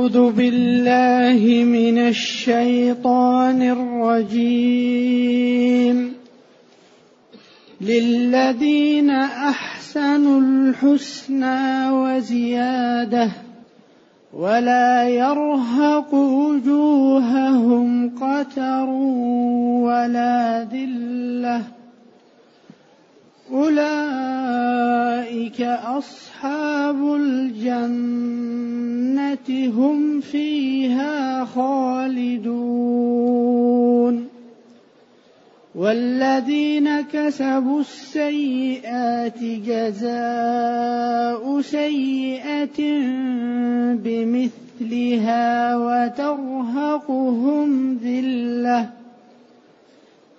أعوذ بالله من الشيطان الرجيم. للذين أحسنوا الحسنى وزيادة ولا يرهق وجوههم قتر ولا ذلة أولئك أصحاب الجنة هم فيها خالدون. والذين كسبوا السيئات جزاء سيئة بمثلها وترهقهم ذلة.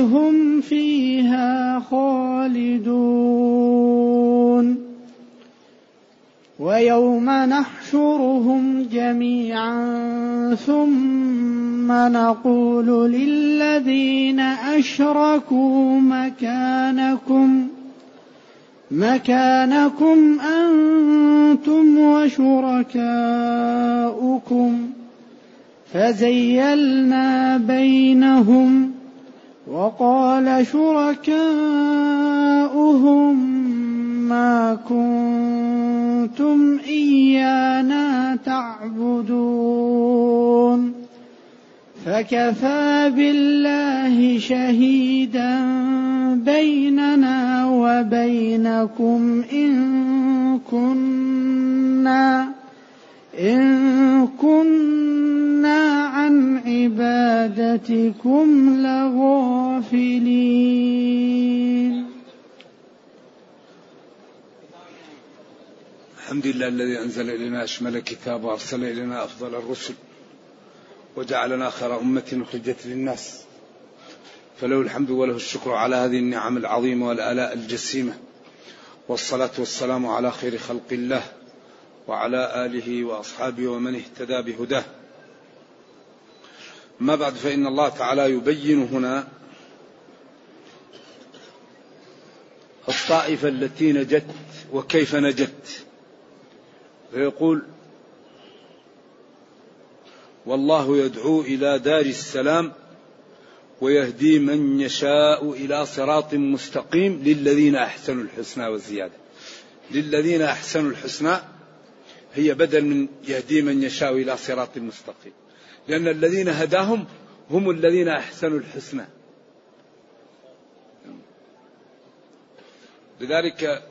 هم فيها خالدون. ويوم نحشرهم جميعا ثم نقول للذين أشركوا مكانكم مكانكم أنتم وشركاؤكم. فزيلنا بينهم وقال شركاؤهم ما كنتم إيانا تعبدون. فكفى بالله شهيدا بيننا وبينكم إن الحمد لله الذي أنزل إلينا أشمل الكتاب وأرسل إلينا أفضل الرسل وجعلنا خير أمة أخرجت للناس. فله الحمد وله الشكر على هذه النعم العظيمة والآلاء الجسيمة. والصلاة والسلام على خير خلق الله وعلى آله وأصحابه ومن اهتدى بهداه. ما بعد فإن الله تعالى يبين هنا الطائفة التي نجت وكيف نجت. فيقول والله يدعو إلى دار السلام ويهدي من يشاء إلى صراط مستقيم للذين أحسنوا الحسنى والزيادة للذين أحسنوا الحسنى هي بدل من يهدي من يشاء إلى صراط مستقيم. لأن الذين هداهم هم الذين أحسنوا الحسنى. لذلك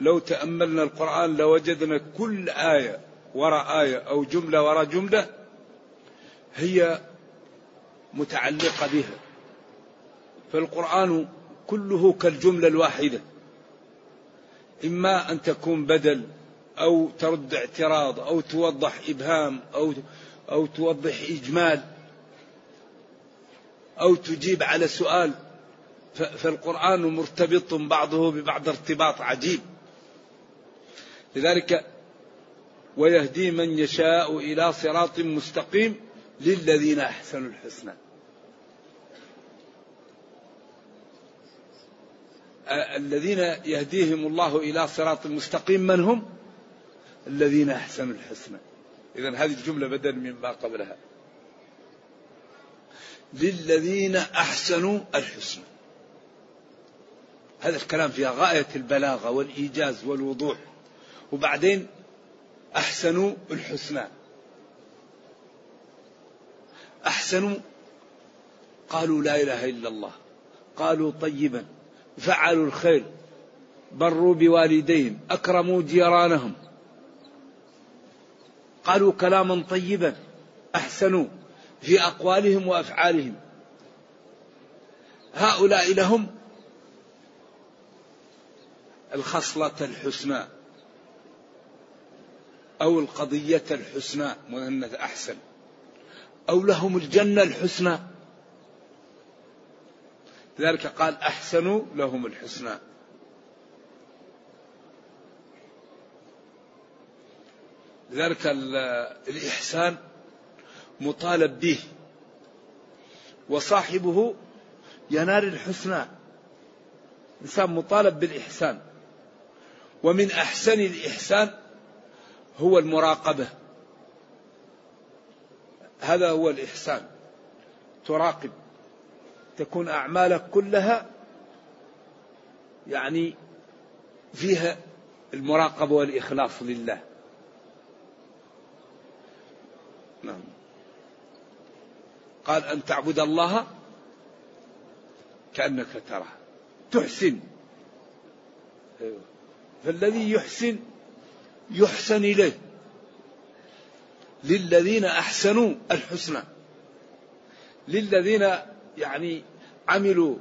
لو تأملنا القرآن لوجدنا كل آية وراء آية أو جملة وراء جملة هي متعلقة بها. فالقرآن كله كالجملة الواحدة. إما أن تكون بدل أو ترد اعتراض أو توضح إبهام أو أو توضح إجمال أو تجيب على سؤال فالقرآن مرتبط بعضه ببعض ارتباط عجيب. لذلك ويهدي من يشاء إلى صراط مستقيم للذين أحسنوا الحسنى. الذين يهديهم الله إلى صراط مستقيم من هم؟ الذين أحسنوا الحسنى. إذا هذه الجملة بدل مما قبلها. للذين أحسنوا الحسنى. هذا الكلام فيها غاية البلاغة والإيجاز والوضوح. وبعدين أحسنوا الحسنى. أحسنوا. قالوا لا إله إلا الله. قالوا طيبا. فعلوا الخير. بروا بوالديهم. أكرموا جيرانهم. قالوا كلاما طيبا. أحسنوا. في أقوالهم وأفعالهم. هؤلاء لهم الخصلة الحسنى. أو القضية الحسنى مؤنث أحسن. أو لهم الجنة الحسنى. لذلك قال أحسنوا لهم الحسنى. لذلك الإحسان مطالب به. وصاحبه ينال الحسنى. إنسان مطالب بالإحسان. ومن أحسن الإحسان هو المراقبة. هذا هو الإحسان. تراقب. تكون أعمالك كلها يعني فيها المراقبة والإخلاص لله. نعم. قال أن تعبد الله كأنك تراه. تحسن. أيوه. فالذي يحسن يحسن إليه للذين أحسنوا الحسنى. للذين يعني عملوا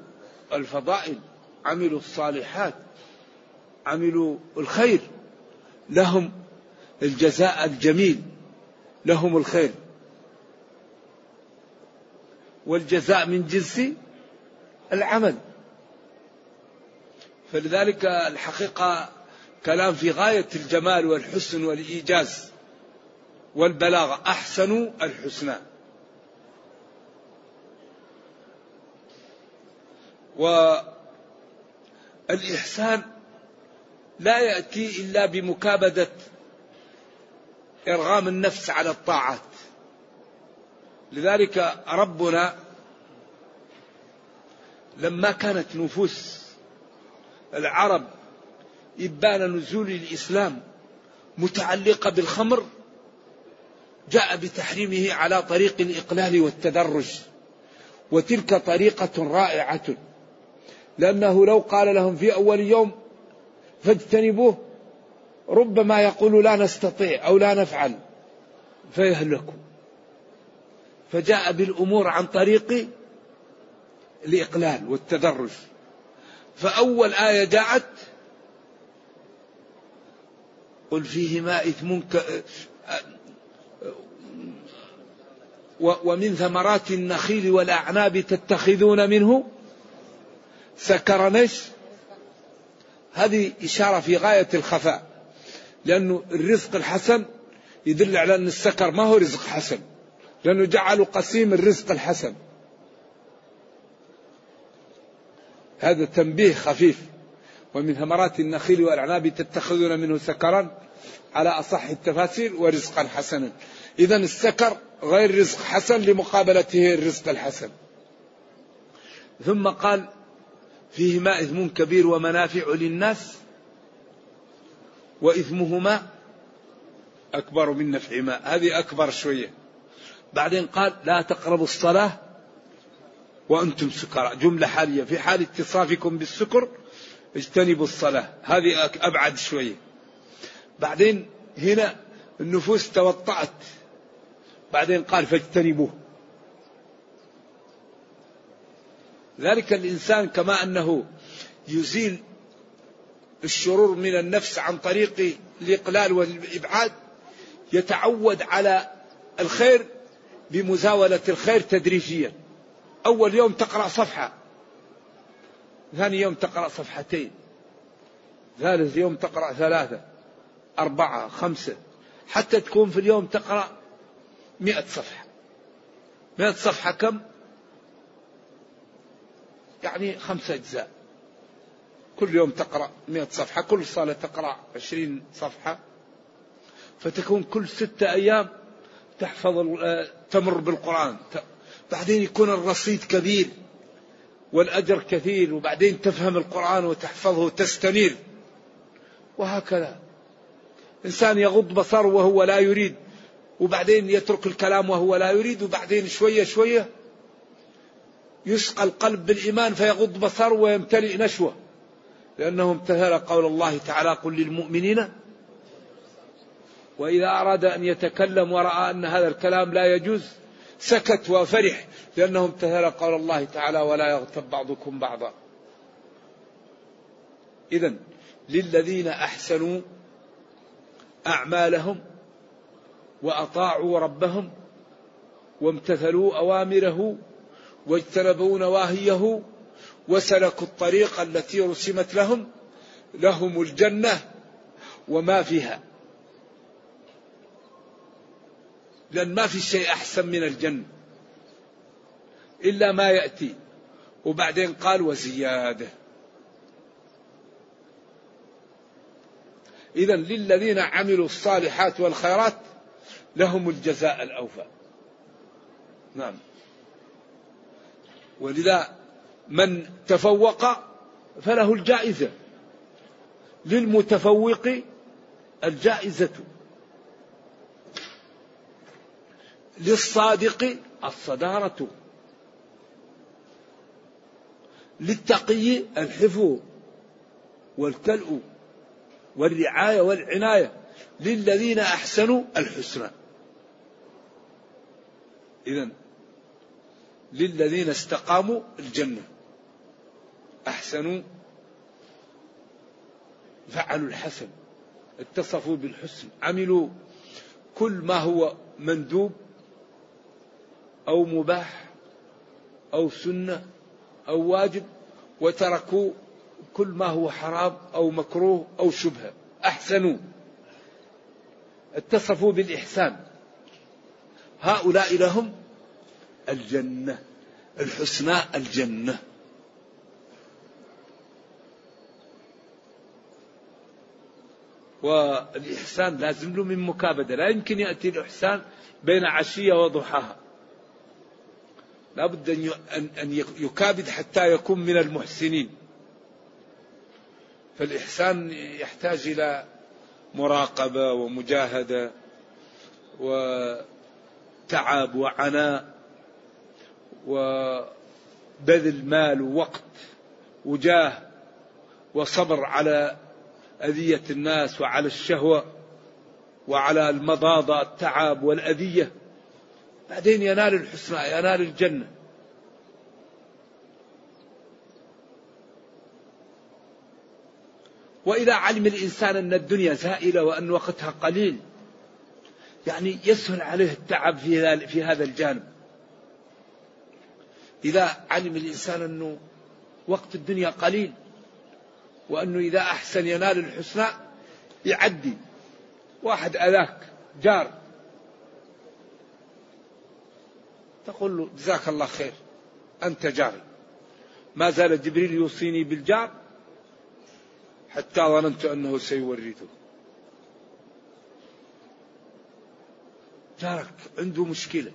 الفضائل عملوا الصالحات عملوا الخير لهم الجزاء الجميل لهم الخير. والجزاء من جنس العمل. فلذلك الحقيقة كلام في غاية الجمال والحسن والإيجاز والبلاغة أحسنوا الحسنى. والإحسان لا يأتي إلا بمكابدة إرغام النفس على الطاعات. لذلك ربنا لما كانت نفوس العرب إبان نزول الإسلام متعلقة بالخمر جاء بتحريمه على طريق الإقلال والتدرج وتلك طريقة رائعة لأنه لو قال لهم في أول يوم فاجتنبوه ربما يقول لا نستطيع أو لا نفعل فيهلكوا. فجاء بالأمور عن طريق الإقلال والتدرج. فأول آية جاءت قل فيهما إثم ك... ومن ثمرات النخيل والأعناب تتخذون منه؟ سكرنش هذه إشارة في غاية الخفاء. لأنه الرزق الحسن يدل على أن السكر ما هو رزق حسن. لأنه جعلوا قسيم الرزق الحسن. هذا تنبيه خفيف. ومن ثمرات النخيل والأعناب تتخذون منه سكرا على أصح التفاسير ورزقا حسنا. إذا السكر غير رزق حسن لمقابلته الرزق الحسن. ثم قال فيهما إثم كبير ومنافع للناس وإثمهما أكبر من نفعهما. هذه أكبر شوية. بعدين قال لا تقربوا الصلاة وأنتم سكراء جملة حالية. في حال اتصافكم بالسكر اجتنبوا الصلاة. هذه أبعد شوية بعدين هنا النفوس توطأت. بعدين قال فاجتنبوه. ذلك الإنسان كما أنه يزيل الشرور من النفس عن طريق الإقلال والإبعاد يتعود على الخير بمزاولة الخير تدريجيا. أول يوم تقرأ صفحة ثاني يوم تقرأ صفحتين ثالث يوم تقرأ ثلاثة أربعة خمسة حتى تكون في اليوم تقرأ مئة صفحة. مئة صفحة كم؟ يعني خمسة أجزاء. كل يوم تقرأ مئة صفحة كل صلاة تقرأ عشرين صفحة. فتكون كل ستة أيام تحفظ آه، تمر بالقرآن. بعدين يكون الرصيد كبير. والأجر كثير وبعدين تفهم القرآن وتحفظه وتستنير. وهكذا. إنسان يغض بصر وهو لا يريد وبعدين يترك الكلام وهو لا يريد وبعدين شوية شوية يسقى القلب بالإيمان فيغض بصر ويمتلئ نشوة. لأنه امتثل قول الله تعالى قل للمؤمنين وإذا أراد أن يتكلم ورأى أن هذا الكلام لا يجوز سكت وفرح لأنه امتثل قول الله تعالى ولا يغتب بعضكم بعضا. إذا للذين أحسنوا أعمالهم وأطاعوا ربهم وامتثلوا أوامره واجتنبوا نواهيه وسلكوا الطريق التي رسمت لهم لهم الجنة وما فيها. لأن ما في شيء أحسن من الجنة. إلا ما يأتي. وبعدين قال وزيادة. إذا للذين عملوا الصالحات والخيرات لهم الجزاء الأوفى. نعم. ولذا من تفوق فله الجائزة. للمتفوق الجائزة. للصادق الصدارة. للتقي الحفظ والكلء والرعاية والعناية للذين أحسنوا الحسنى. إذا للذين استقاموا الجنة. أحسنوا. فعلوا الحسن. اتصفوا بالحسن. عملوا كل ما هو مندوب أو مباح أو سنة أو واجب وتركوا كل ما هو حرام أو مكروه أو شبهة. أحسنوا. اتصفوا بالإحسان. هؤلاء لهم الجنة الحسنى الجنة. والإحسان لازم له من مكابدة. لا يمكن يأتي الإحسان بين عشية وضحاها. لابد أن يكابد حتى يكون من المحسنين. فالإحسان يحتاج إلى مراقبة ومجاهدة وتعب وعناء وبذل مال ووقت وجاه وصبر على أذية الناس وعلى الشهوة وعلى المضاضة التعب والأذية. بعدين ينال الحسنى ينال الجنة. وإذا علم الإنسان أن الدنيا زائلة وأن وقتها قليل يعني يسهل عليه التعب في في هذا الجانب. إذا علم الإنسان أنه وقت الدنيا قليل وأنه إذا أحسن ينال الحسنى يعدي. واحد أذاك جار. تقول له جزاك الله خير أنت جاري. ما زال جبريل يوصيني بالجار حتى ظننت أنه سيورثه. جارك عنده مشكلة.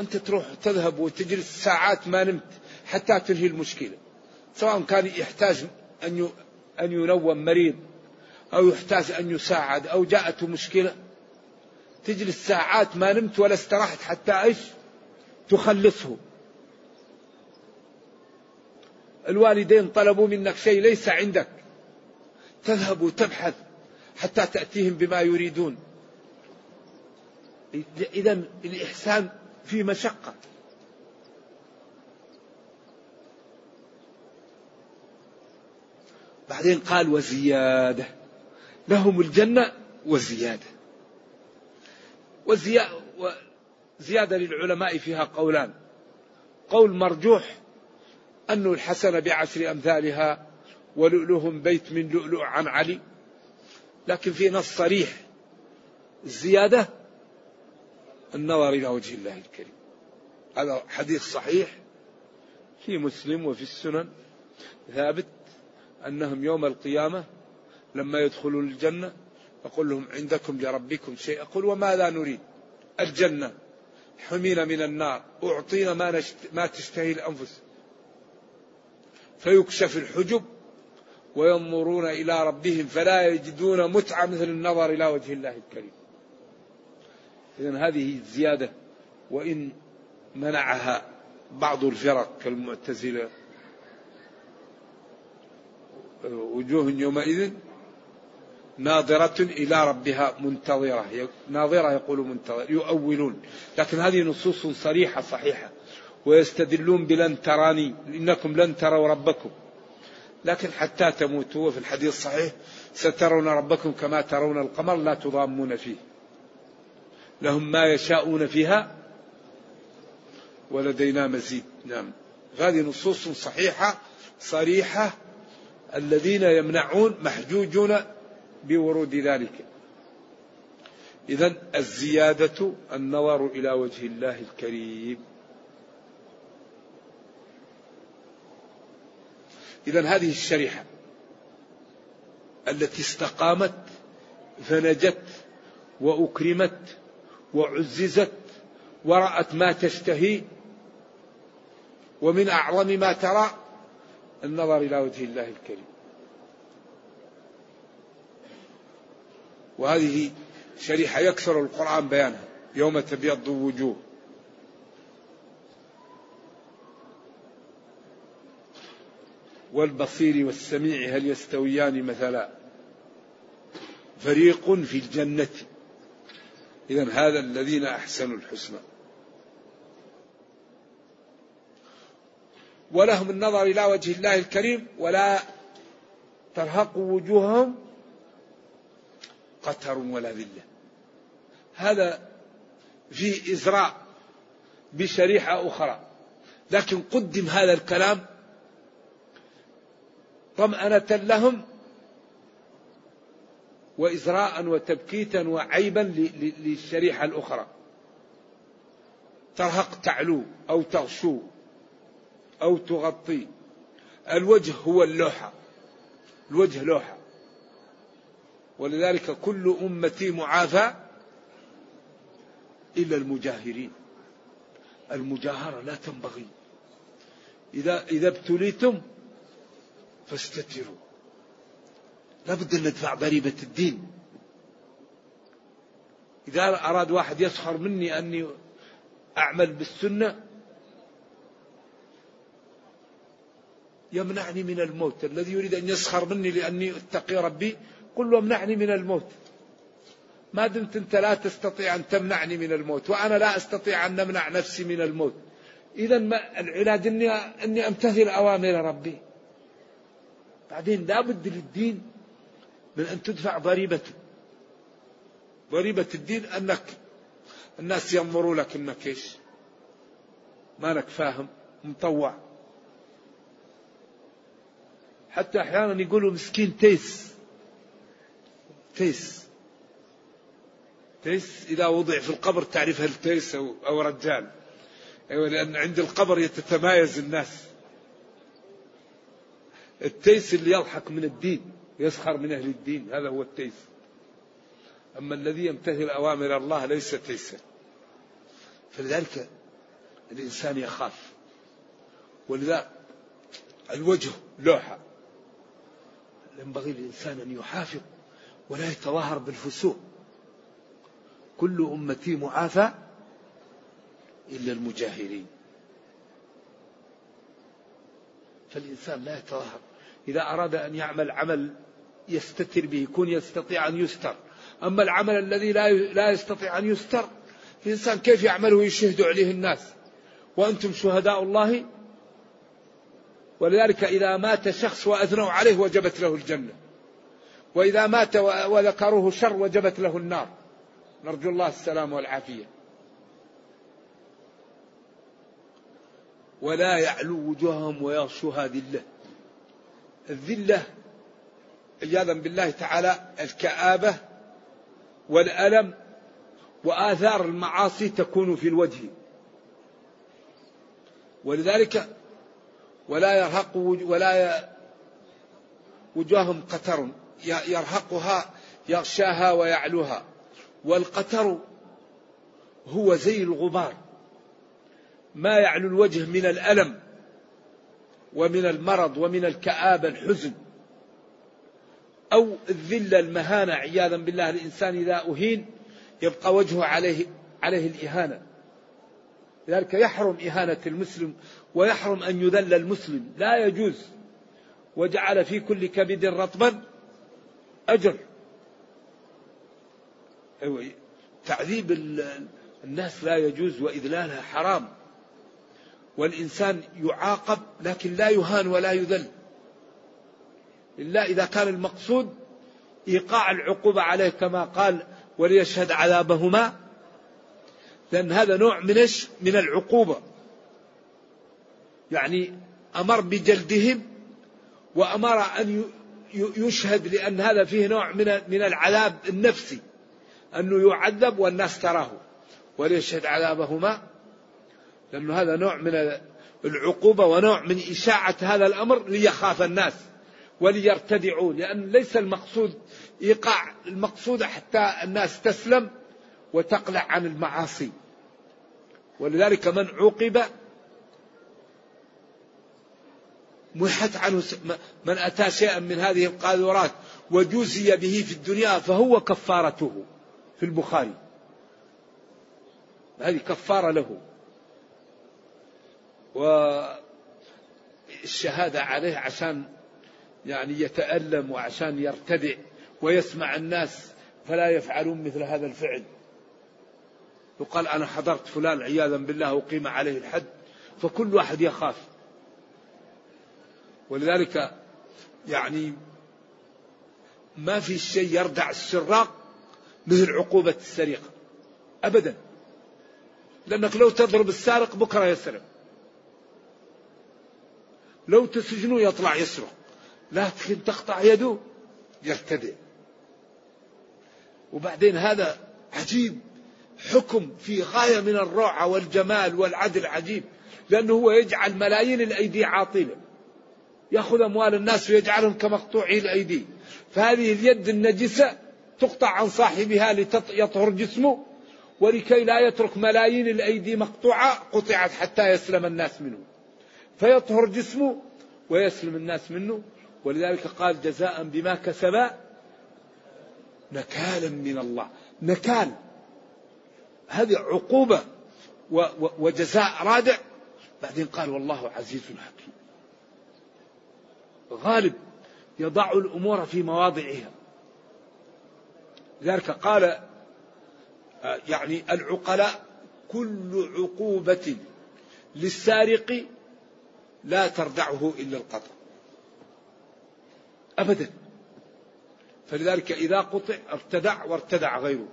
أنت تروح تذهب وتجلس ساعات ما نمت حتى تنهي المشكلة. سواء كان يحتاج أن أن ينوم مريض أو يحتاج أن يساعد أو جاءته مشكلة تجلس ساعات ما نمت ولا استرحت حتى إيش تخلصه. الوالدين طلبوا منك شيء ليس عندك. تذهب وتبحث حتى تأتيهم بما يريدون. إذا الإحسان في مشقة. بعدين قال وزيادة. لهم الجنة وزيادة. وزيادة للعلماء فيها قولان. قول مرجوح أن الحسن بعشر أمثالها ولؤلؤهم بيت من لؤلؤ عن علي. لكن في نص صريح الزيادة النظر إلى وجه الله الكريم. هذا حديث صحيح في مسلم وفي السنن. ثابت أنهم يوم القيامة لما يدخلون الجنة يقول لهم عندكم لربكم شيء. أقول وماذا نريد؟ الجنة. حمينا من النار أعطينا ما, نشت... ما تشتهي الأنفس. فيكشف الحجب وينظرون إلى ربهم فلا يجدون متعة مثل النظر إلى وجه الله الكريم. إذا هذه الزيادة وإن منعها بعض الفرق كالمعتزلة. وجوه يومئذ ناظرة إلى ربها منتظرة. ناظرة يقول منتظرة يؤولون. لكن هذه نصوص صريحة صحيحة. ويستدلون بلن تراني إنكم لن تروا ربكم. لكن حتى تموتوا وفي الحديث الصحيح سترون ربكم كما ترون القمر لا تضامون فيه. لهم ما يشاءون فيها ولدينا مزيد. نعم. هذه نصوص صحيحة صريحة. الذين يمنعون محجوجون بورود ذلك. إذا الزيادة النظر إلى وجه الله الكريم. إذا هذه الشريحة التي استقامت فنجت وأكرمت وعززت ورأت ما تشتهي ومن أعظم ما ترى النظر إلى وجه الله الكريم. وهذه شريحة يكثر القرآن بيانها. يوم تبيض وجوه والبصير والسميع هل يستويان مثلا؟ فريق في الجنة. إذا هذا الذين أحسنوا الحسنى. ولهم النظر إلى وجه الله الكريم ولا ترهق وجوههم قتر ولا ذلة. هذا فيه إزراء بشريحة أخرى. لكن قدم هذا الكلام طمأنة لهم وإزراء وتبكيتا وعيبا للشريحة الأخرى. ترهق تعلو أو تغشو أو تغطي. الوجه هو اللوحة. الوجه لوحة. ولذلك كل أمتي معافى إلا المجاهرين. المجاهرة لا تنبغي. إذا إذا ابتليتم فاستتروا. لابد أن ندفع ضريبة الدين. إذا أراد واحد يسخر مني أني أعمل بالسنة يمنعني من الموت. الذي يريد أن يسخر مني لأني أتقي ربي قل له امنعني من الموت. ما دمت أنت لا تستطيع أن تمنعني من الموت وأنا لا أستطيع أن أمنع نفسي من الموت. إذا العلاج أني, أني أمتثل أوامر ربي. بعدين لا بد للدين من أن تدفع ضريبته ضريبة الدين أنك الناس ينظروا لك أنك إيش؟ ما لك فاهم مطوع. حتى أحيانا يقولوا مسكين تيس. تيس. تيس إذا وضع في القبر تعرف هل تيس أو, أو رجال. أيوة لأن عند القبر يتتمايز الناس. التيس اللي يضحك من الدين يسخر من أهل الدين هذا هو التيس. أما الذي يمتثل أوامر الله ليس تيسا. فلذلك الإنسان يخاف. ولذا الوجه لوحة. ينبغي للإنسان أن يحافظ ولا يتظاهر بالفسوق. كل أمتي معافى إلا المجاهرين. فالإنسان لا يتظاهر. إذا أراد أن يعمل عمل يستتر به يكون يستطيع أن يستر. أما العمل الذي لا لا يستطيع أن يستر الإنسان كيف يعمله ويشهد عليه الناس؟ وأنتم شهداء الله؟ ولذلك إذا مات شخص وأثنوا عليه وجبت له الجنة. وإذا مات وذكروه شر وجبت له النار. نرجو الله السلام والعافية. ولا يعلو وجوههم ويغشوها ذلة الذلة. عياذا بالله تعالى الكآبة والألم وآثار المعاصي تكون في الوجه. ولذلك ولا يرهق ولا وجوههم قتر. يرهقها يغشاها ويعلوها. والقتر هو زي الغبار. ما يعلو الوجه من الألم ومن المرض ومن الكآبة الحزن. أو الذلة المهانة عياذا بالله الإنسان إذا أهين يبقى وجهه عليه عليه الإهانة. لذلك يحرم إهانة المسلم ويحرم أن يذل المسلم. لا يجوز. وجعل في كل كبد رطبا أجر. أيوة تعذيب الناس لا يجوز وإذلالها حرام. والإنسان يعاقب لكن لا يهان ولا يذل. إلا إذا كان المقصود إيقاع العقوبة عليه كما قال وليشهد عذابهما. لأن هذا نوع من من العقوبة. يعني أمر بجلدهم وأمر أن يشهد لأن هذا فيه نوع من من العذاب النفسي أنه يعذب والناس تراه. وليشهد عذابهما؟ لأنه هذا نوع من العقوبة ونوع من إشاعة هذا الأمر ليخاف الناس وليرتدعوا لأن ليس المقصود إيقاع المقصود حتى الناس تسلم وتقلع عن المعاصي. ولذلك من عوقب محت عنه من أتى شيئا من هذه القاذورات وجوزي به في الدنيا فهو كفارته في البخاري. هذه كفارة له. والشهادة عليه عشان يعني يتألم وعشان يرتدع ويسمع الناس فلا يفعلون مثل هذا الفعل. يقال أنا حضرت فلان عياذا بالله أقيم عليه الحد فكل واحد يخاف. ولذلك يعني ما في شيء يردع السراق مثل عقوبة السرقة. أبدا. لأنك لو تضرب السارق بكرة يسرق. لو تسجنه يطلع يسرق. لكن تقطع يده يرتدع. وبعدين هذا عجيب حكم في غاية من الروعة والجمال والعدل عجيب. لأنه هو يجعل ملايين الأيدي عاطلة. يأخذ أموال الناس ويجعلهم كمقطوعي الأيدي. فهذه اليد النجسة تقطع عن صاحبها ليطهر جسمه ولكي لا يترك ملايين الأيدي مقطوعة قطعت حتى يسلم الناس منه. فيطهر جسمه ويسلم الناس منه. ولذلك قال جزاء بما كسبا نكالا من الله. نكال. هذه عقوبة وجزاء رادع. بعدين قال والله عزيز حكيم. غالب يضع الأمور في مواضعها. لذلك قال يعني العقلاء كل عقوبة للسارق لا تردعه إلا القطع. أبدا. فلذلك إذا قطع ارتدع وارتدع غيره.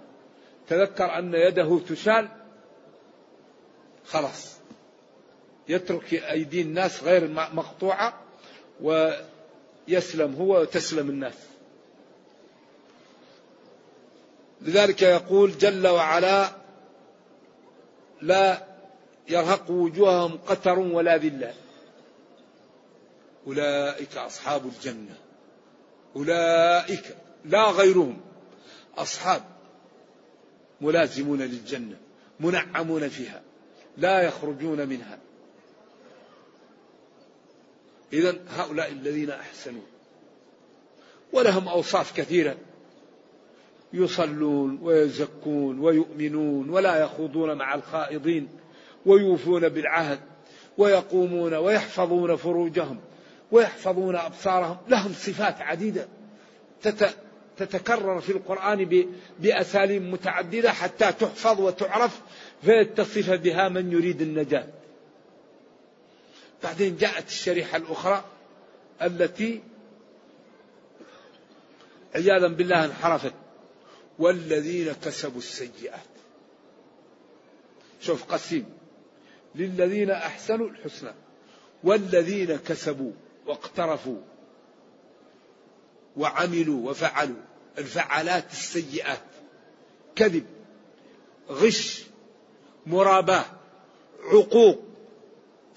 تذكر أن يده تشال خلاص. يترك أيدي الناس غير مقطوعة ويسلم هو وتسلم الناس. لذلك يقول جل وعلا لا يرهق وجوههم قتر ولا ذلة. أولئك أصحاب الجنة. أولئك لا غيرهم. أصحاب ملازمون للجنة منعمون فيها لا يخرجون منها. إذا هؤلاء الذين أحسنوا. ولهم أوصاف كثيرة. يصلون ويزكون ويؤمنون ولا يخوضون مع الخائضين ويوفون بالعهد ويقومون ويحفظون فروجهم ويحفظون أبصارهم. لهم صفات عديدة تتكرر في القرآن بأساليب متعددة حتى تحفظ وتعرف فيتصف بها من يريد النجاة. بعدين جاءت الشريحة الأخرى التي عياذا بالله انحرفت. والذين كسبوا السيئات. شوف قسيم. للذين أحسنوا الحسنى. والذين كسبوا واقترفوا وعملوا وفعلوا الفعالات السيئات. كذب غش مراباة عقوق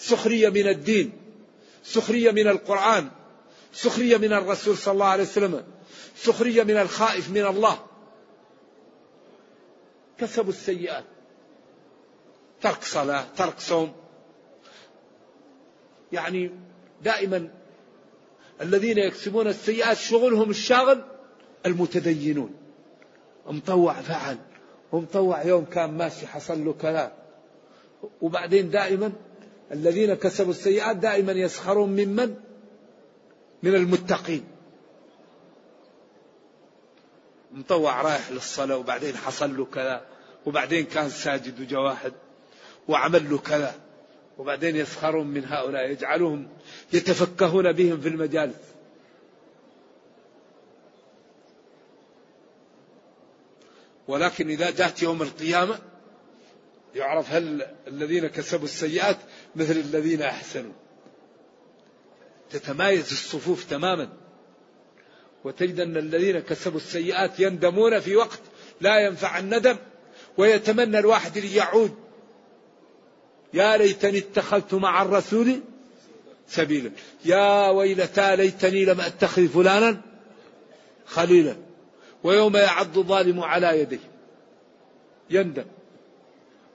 سخرية من الدين سخرية من القرآن سخرية من الرسول صلى الله عليه وسلم سخرية من الخائف من الله. كسبوا السيئات. ترك صلاة ترك صوم. يعني دائما الذين يكسبون السيئات شغلهم الشاغل المتدينون. مطوع فعل ومطوع يوم كان ماشي حصل له كذا وبعدين دائما الذين كسبوا السيئات دائما يسخرون ممن؟ من المتقين. مطوع رايح للصلاة وبعدين حصل له كذا وبعدين كان ساجد وجا واحد وعمل له كذا وبعدين يسخرون من هؤلاء يجعلهم يتفكهون بهم في المجالس. ولكن إذا جاءت يوم القيامة يعرف هل الذين كسبوا السيئات مثل الذين أحسنوا. تتمايز الصفوف تماما. وتجد أن الذين كسبوا السيئات يندمون في وقت لا ينفع الندم ويتمنى الواحد أن يعود يا ليتني اتخذت مع الرسول سبيلا. يا ويلتى ليتني لم أتخذ فلانا خليلا. ويوم يعض الظالم على يديه. يندم.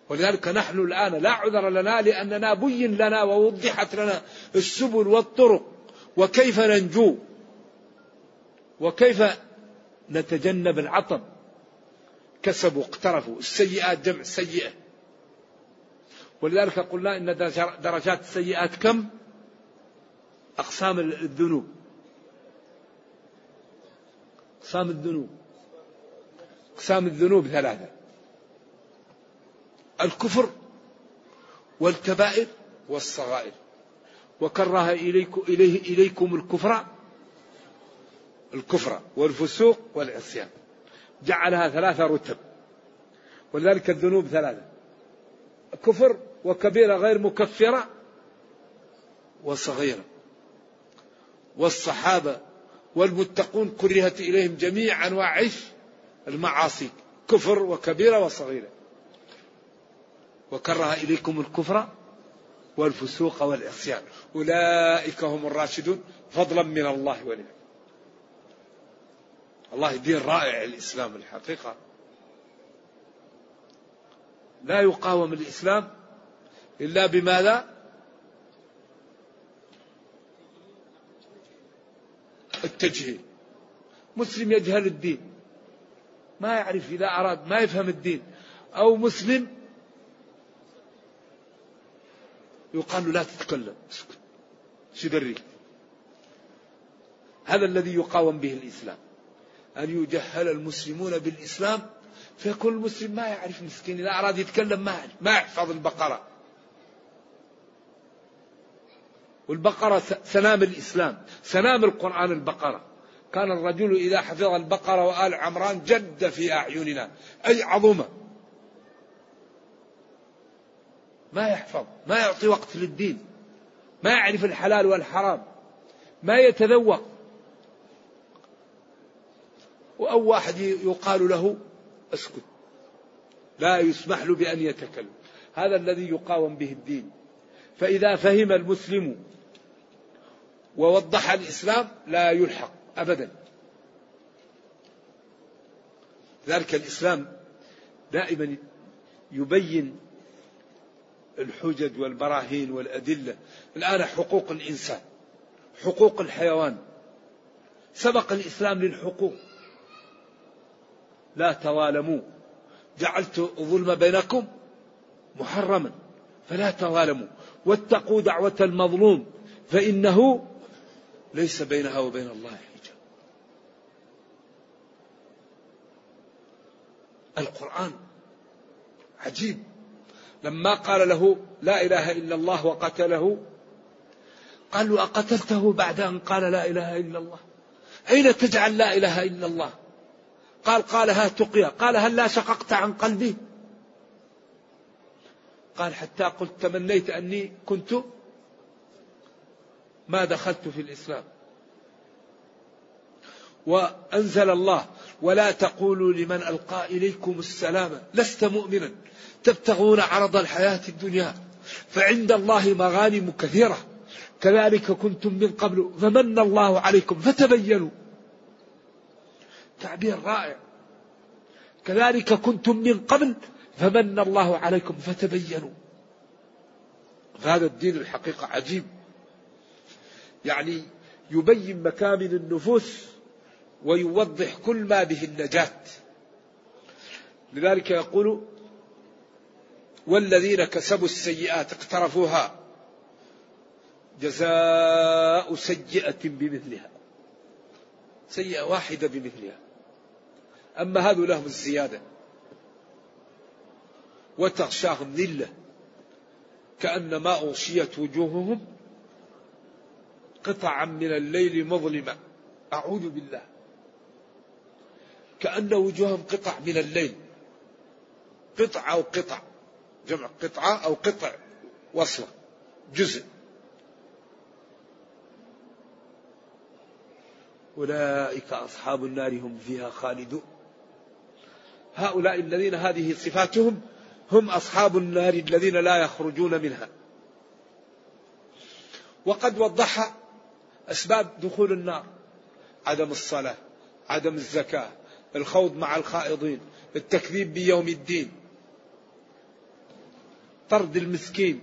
ولذلك نحن الآن لا عذر لنا لأننا بين لنا ووضحت لنا السبل والطرق وكيف ننجو وكيف نتجنب العطب. كسبوا اقترفوا. السيئات جمع سيئة. ولذلك قلنا إن درجات السيئات كم؟ أقسام الذنوب. أقسام الذنوب. أقسام الذنوب ثلاثة. الكفر والكبائر والصغائر. وكره إليكم, إليه إليكم الكفر الكفر والفسوق والعصيان. جعلها ثلاثة رتب ولذلك الذنوب ثلاثة. كفر وكبيرة غير مكفرة وصغيرة. والصحابة والمتقون كرهت إليهم جميع أنواع المعاصي كفر وكبيرة وصغيرة. وكره إليكم الكفر والفسوق والعصيان. أولئك هم الراشدون فضلا من الله ونعم الله دين رائع الإسلام الحقيقة. لا يقاوم الإسلام إلا بماذا؟ التجهيل. مسلم يجهل الدين. ما يعرف إذا أراد ما يفهم الدين. أو مسلم يقال لا تتكلم اسكت. شدري هذا الذي يقاوم به الإسلام. أن يجهل المسلمون بالإسلام فيكون المسلم ما يعرف مسكين إذا أراد يتكلم ما يعرف ما يحفظ البقرة. والبقرة سنام الإسلام سنام القرآن البقرة. كان الرجل إذا حفظ البقرة وآل عمران جد في أعيننا أي عظمة. ما يحفظ ما يعطي وقت للدين ما يعرف الحلال والحرام ما يتذوق. أو واحد يقال له اسكت لا يسمح له بأن يتكلم. هذا الذي يقاوم به الدين. فإذا فهم المسلم ووضح الإسلام لا يلحق أبدا. ذلك الإسلام دائما يبين الحجج والبراهين والأدلة. الآن حقوق الإنسان حقوق الحيوان. سبق الإسلام للحقوق. لا توالموا. جعلت الظلم بينكم محرما فلا توالموا. واتقوا دعوة المظلوم فإنه ليس بينها وبين الله حجاب. القرآن عجيب. لما قال له لا إله إلا الله وقتله قال له أقتلته بعد أن قال لا إله إلا الله؟ أين تجعل لا إله إلا الله؟ قال قالها تقيا قال هل لا شققت عن قلبي؟ قال حتى قلت تمنيت أني كنت ما دخلت في الإسلام. وأنزل الله ولا تقولوا لمن ألقى إليكم السلام لست مؤمنا. تبتغون عرض الحياة الدنيا فعند الله مغانم كثيرة. كذلك كنتم من قبل فمن الله عليكم فتبينوا. تعبير رائع. كذلك كنتم من قبل فمن الله عليكم فتبينوا. هذا الدين الحقيقة عجيب. يعني يبين مكامن النفوس ويوضح كل ما به النجاة. لذلك يقول والذين كسبوا السيئات اقترفوها جزاء سيئة بمثلها. سيئة واحدة بمثلها. أما هذو لهم الزيادة وتغشاهم ذلة كأنما أغشيت وجوههم قطعا من الليل مظلمة. أعوذ بالله. كأن وجوههم قطع من الليل. قطع أو قطع. جمع قطعة أو قطع وصلة. جزء. أولئك أصحاب النار هم فيها خالدون. هؤلاء الذين هذه صفاتهم هم أصحاب النار الذين لا يخرجون منها. وقد وضح أسباب دخول النار. عدم الصلاة عدم الزكاة الخوض مع الخائضين التكذيب بيوم الدين طرد المسكين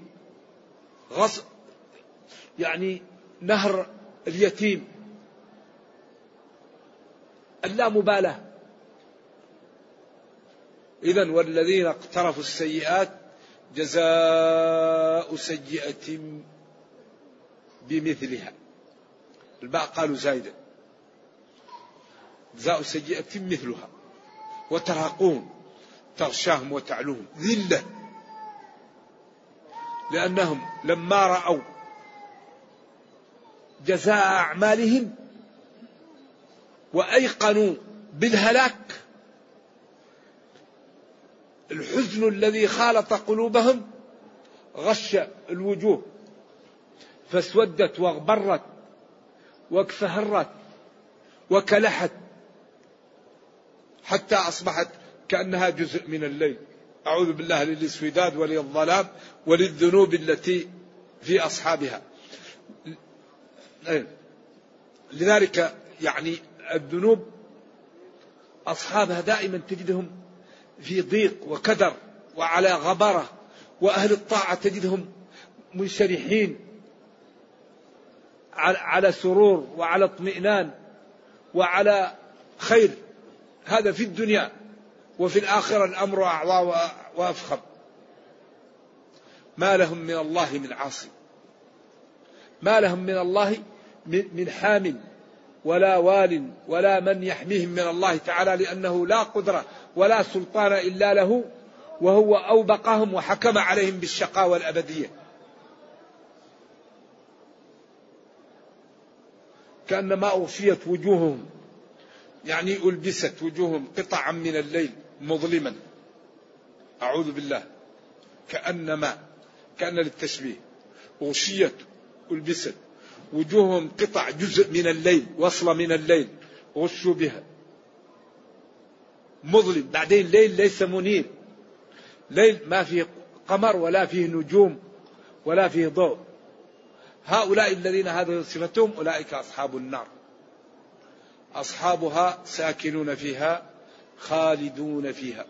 غصب يعني نهر اليتيم اللامبالاة. إذا والذين اقترفوا السيئات جزاء سيئة بمثلها. الباء قالوا زايدة جزاء سيئة مثلها. وترهقون تغشاهم وتعلوهم. ذلة. لأنهم لما رأوا جزاء أعمالهم وأيقنوا بالهلاك الحزن الذي خالط قلوبهم غش الوجوه فاسودت واغبرت واكفهرت وكلحت حتى أصبحت كأنها جزء من الليل. أعوذ بالله للاسوداد وللظلام وللذنوب التي في أصحابها. لذلك يعني الذنوب أصحابها دائما تجدهم في ضيق وكدر وعلى غبرة وأهل الطاعة تجدهم منشرحين على سرور وعلى اطمئنان وعلى خير. هذا في الدنيا وفي الآخرة الأمر أعظى وأفخم. ما لهم من الله من عاصم. ما لهم من الله من حام ولا وال ولا من يحميهم من الله تعالى لأنه لا قدرة ولا سلطان إلا له وهو أوبقهم وحكم عليهم بالشقاء والأبدية كأنما أغشيت وجوههم يعني ألبست وجوههم قطعا من الليل مظلما. أعوذ بالله. كأنما كأن للتشبيه. أغشيت ألبست. وجوههم قطع جزء من الليل وصلة من الليل. غشوا بها. مظلم. بعدين ليل ليس منير. ليل ما فيه قمر ولا فيه نجوم ولا فيه ضوء. هؤلاء الذين هذه صفتهم أولئك أصحاب النار. أصحابها ساكنون فيها خالدون فيها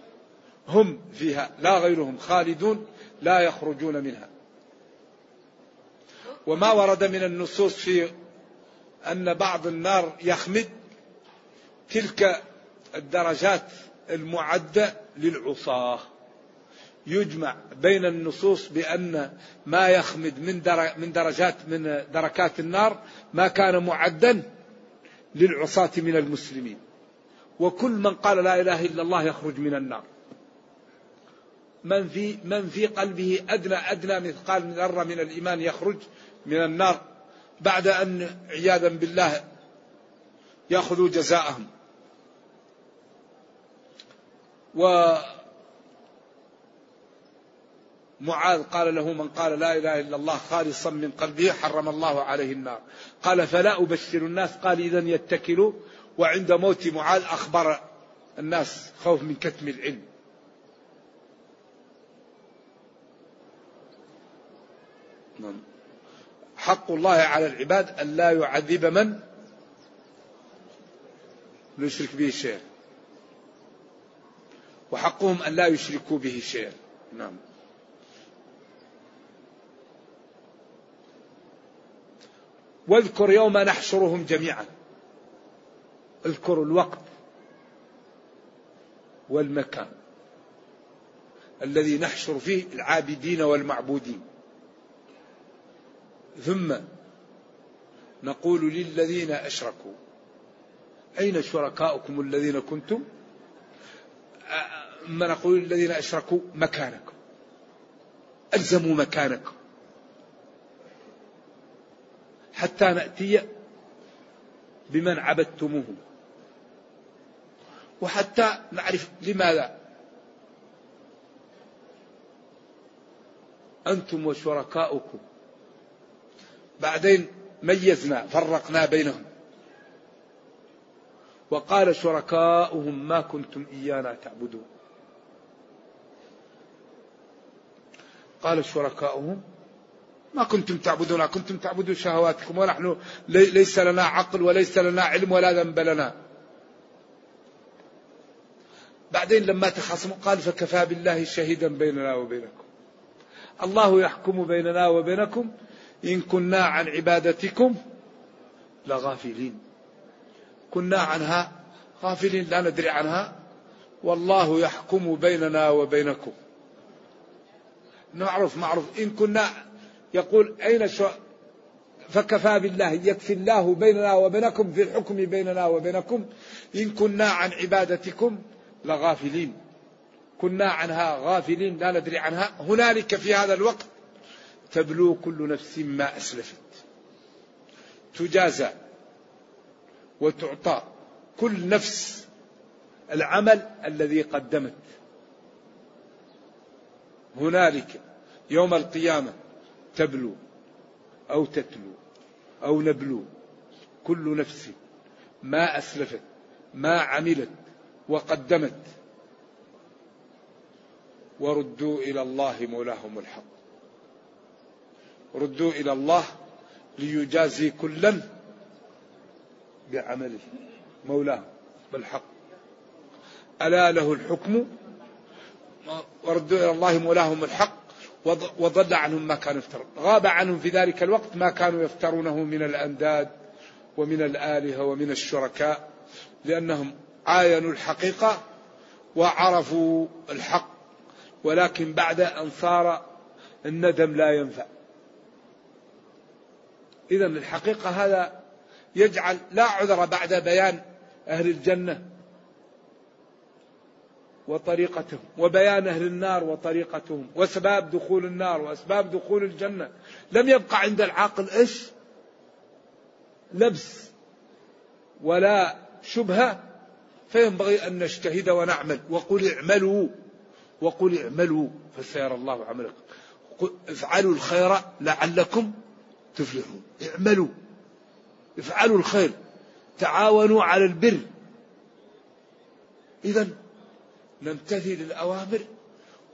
هم فيها لا غيرهم خالدون لا يخرجون منها. وما ورد من النصوص في أن بعض النار يخمد تلك الدرجات المعدة للعصاة. يجمع بين النصوص بأن ما يخمد من درجات من دركات النار ما كان معدا للعصاة من المسلمين. وكل من قال لا إله إلا الله يخرج من النار. من في من في قلبه أدنى أدنى مثقال من ذرة من الإيمان يخرج من النار بعد أن عياذا بالله يأخذوا جزاءهم. و معاذ قال له من قال لا إله إلا الله خالصا من قلبه حرم الله عليه النار. قال فلا أبشر الناس. قال اذا يتكلوا. وعند موت معاذ أخبر الناس خوف من كتم العلم. نعم. حق الله على العباد أن لا يعذب من يشرك به شيئا. وحقهم أن لا يشركوا به شيئا. نعم. واذكر يوم نحشرهم جميعا. اذكر الوقت والمكان الذي نحشر فيه العابدين والمعبودين. ثم نقول للذين أشركوا أين شركاؤكم الذين كنتم؟ ثم نقول للذين أشركوا؟ مكانكم. ألزموا مكانكم. حتى نأتي بمن عبدتموه. وحتى نعرف لماذا أنتم وشركاؤكم. بعدين ميزنا فرقنا بينهم. وقال شركاؤهم ما كنتم إيانا تعبدون. قال شركاؤهم ما كنتم تعبدون كنتم تعبدون شهواتكم ونحن ليس لنا عقل وليس لنا علم ولا ذنب لنا. بعدين لما تخاصموا قال فكفى بالله شهيدا بيننا وبينكم. الله يحكم بيننا وبينكم إن كنا عن عبادتكم لغافلين. كنا عنها غافلين لا ندري عنها. والله يحكم بيننا وبينكم. نعرف معروف إن كنا يقول أين شو فكفى بالله. يكفي الله بيننا وبينكم في الحكم بيننا وبينكم. إن كنا عن عبادتكم لغافلين. كنا عنها غافلين. لا ندري عنها. هنالك في هذا الوقت تبلو كل نفس ما أسلفت. تجازى وتعطى كل نفس العمل الذي قدمت. هنالك يوم القيامة تبلو أو تتلو أو نبلو كل نفس ما أسلفت ما عملت وقدمت وردوا إلى الله مولاهم الحق ردوا إلى الله ليجازي كلا بعمله مولاه بالحق ألا له الحكم وردوا إلى الله مولاهم الحق وضل عنهم ما كانوا يفترون. غاب عنهم في ذلك الوقت ما كانوا يفترونه من الأنداد ومن الآلهة ومن الشركاء لأنهم عاينوا الحقيقة وعرفوا الحق ولكن بعد أن صار الندم لا ينفع. إذا الحقيقة هذا يجعل لا عذر بعد بيان أهل الجنة وطريقتهم وبيان أهل النار وطريقتهم وأسباب دخول النار وأسباب دخول الجنة. لم يبقى عند العاقل إيش؟ لبس ولا شبهة فينبغي أن نجتهد ونعمل. وقل اعملوا وقل اعملوا فسيرى الله عملكم. افعلوا الخير لعلكم تفلحون. اعملوا افعلوا الخير تعاونوا على البر. إذا نمتثل الأوامر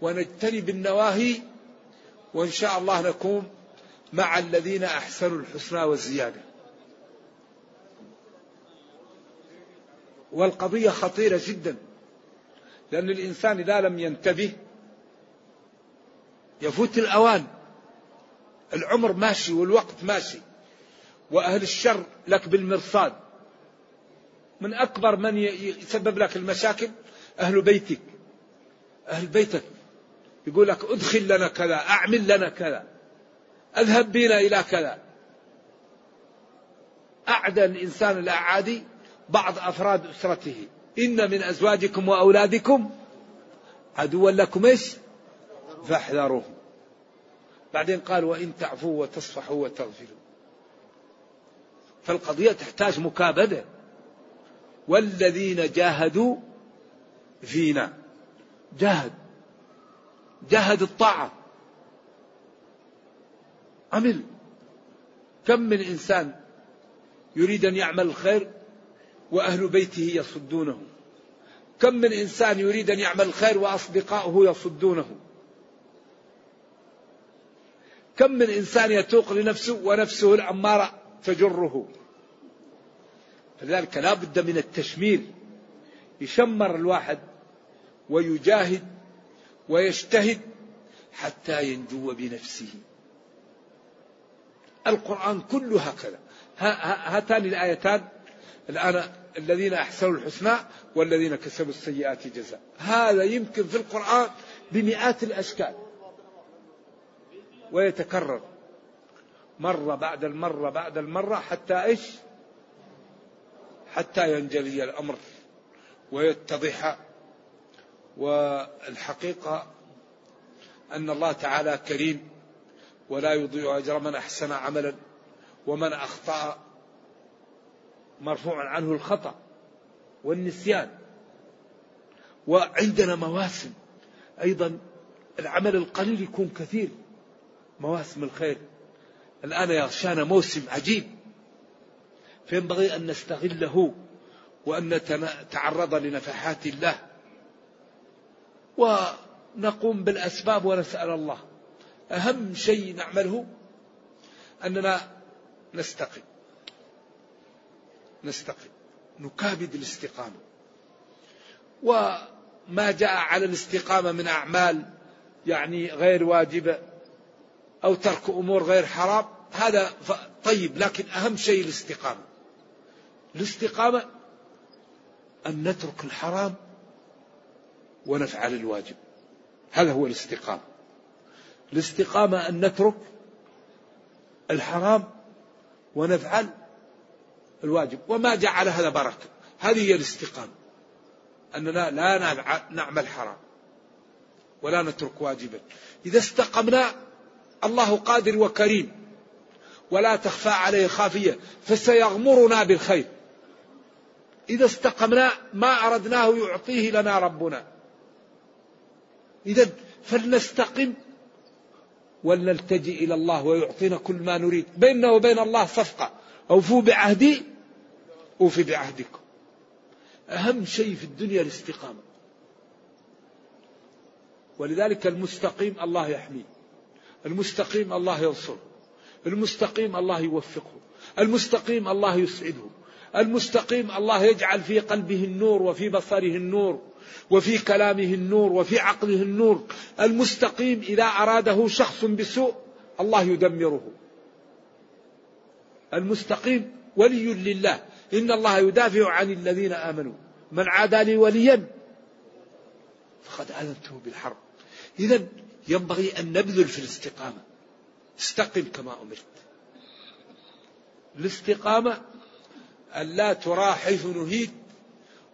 ونجتنب النواهي وإن شاء الله نكون مع الذين أحسنوا الحسنى والزيادة. والقضية خطيرة جدا لأن الإنسان إذا لم ينتبه يفوت الأوان. العمر ماشي والوقت ماشي وأهل الشر لك بالمرصاد. من أكبر من يسبب لك المشاكل؟ أهل بيتك. أهل بيتك. يقول لك ادخل لنا كذا أعمل لنا كذا. أذهب بنا إلى كذا. أعدى الإنسان الأعادي بعض أفراد أسرته. إن من أزواجكم وأولادكم عدوا لكم إيش؟ فاحذروهم بعدين قال وإن تعفوا وتصفحوا وتغفروا فالقضية تحتاج مكابدة. والذين جاهدوا فينا. جاهد جاهد الطاعة. عمل. كم من إنسان يريد أن يعمل الخير وأهل بيته يصدونه. كم من إنسان يريد أن يعمل الخير وأصدقاؤه يصدونه. كم من إنسان يتوق لنفسه ونفسه الأمارة تجره. فلذلك لا بد من التشمير. يشمر الواحد. ويجاهد ويجتهد حتى ينجو بنفسه. القرآن كله هكذا. هاتان الآيتان. الآن الذين أحسنوا الحسنى والذين كسبوا السيئات جزاء. هذا يمكن في القرآن بمئات الأشكال. ويتكرر. مرة بعد المرة بعد المرة حتى إيش؟ حتى ينجلي الأمر ويتضح والحقيقة أن الله تعالى كريم ولا يضيع أجر من أحسن عملا ومن أخطأ مرفوع عنه الخطأ والنسيان. وعندنا مواسم أيضا العمل القليل يكون كثير مواسم الخير. الآن يغشانا موسم عجيب. فينبغي أن نستغله وأن نتعرض لنفحات الله. ونقوم بالأسباب ونسأل الله. أهم شيء نعمله أننا نستقم نستقم نكابد الاستقامة. وما جاء على الاستقامة من أعمال يعني غير واجبة أو ترك أمور غير حرام هذا طيب لكن أهم شيء الاستقامة. الاستقامة أن نترك الحرام ونفعل الواجب. هذا هو الاستقامة. الاستقامة أن نترك الحرام ونفعل الواجب. وما جعل هذا بركة. هذه هي الاستقامة. أننا لا نعمل حرام. ولا نترك واجبا. إذا استقمنا الله قادر وكريم. ولا تخفى عليه خافية. فسيغمرنا بالخير. إذا استقمنا ما أردناه يعطيه لنا ربنا. إذا فلنستقم ولنلتجئ إلى الله ويعطينا كل ما نريد بيننا وبين الله صفقة. أوفوا بعهدي أوفي بعهدكم. أهم شيء في الدنيا الاستقامة. ولذلك المستقيم الله يحميه. المستقيم الله ينصره. المستقيم الله يوفقه. المستقيم الله يسعده. المستقيم الله يجعل في قلبه النور وفي بصره النور. وفي كلامه النور وفي عقله النور المستقيم إذا أراده شخص بسوء الله يدمره. المستقيم ولي لله. إن الله يدافع عن الذين آمنوا. من عادى لي وليا فقد آذنته بالحرب. إذا ينبغي أن نبذل في الاستقامة. استقم كما أمرت. الاستقامة أن لا ترى حيث نهيت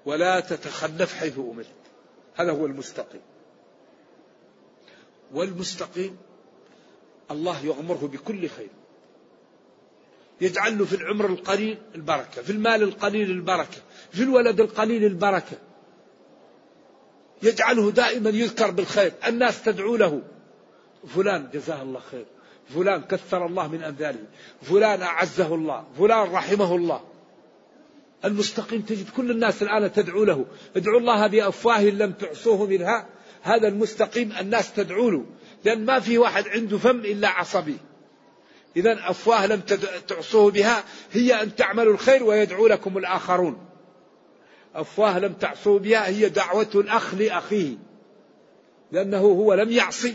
ولا تتخلف حيث أمرت. هذا هو المستقيم. والمستقيم الله يغمره بكل خير. يجعل له في العمر القليل البركة في المال القليل البركة في الولد القليل البركة. يجعله دائما يذكر بالخير. الناس تدعو له فلان جزاه الله خير فلان كثر الله من أمثاله فلان أعزه الله فلان رحمه الله. المستقيم تجد كل الناس الآن تدعو له. ادعوا الله بأفواه لم تعصوه منها. هذا المستقيم الناس تدعو له. لأن ما في واحد عنده فم إلا عصبي. إذا أفواه لم تعصوه بها. هي أن تعملوا الخير ويدعو لكم الآخرون. أفواه لم تعصوا بها. هي دعوة الأخ لأخيه. لأنه هو لم يعصي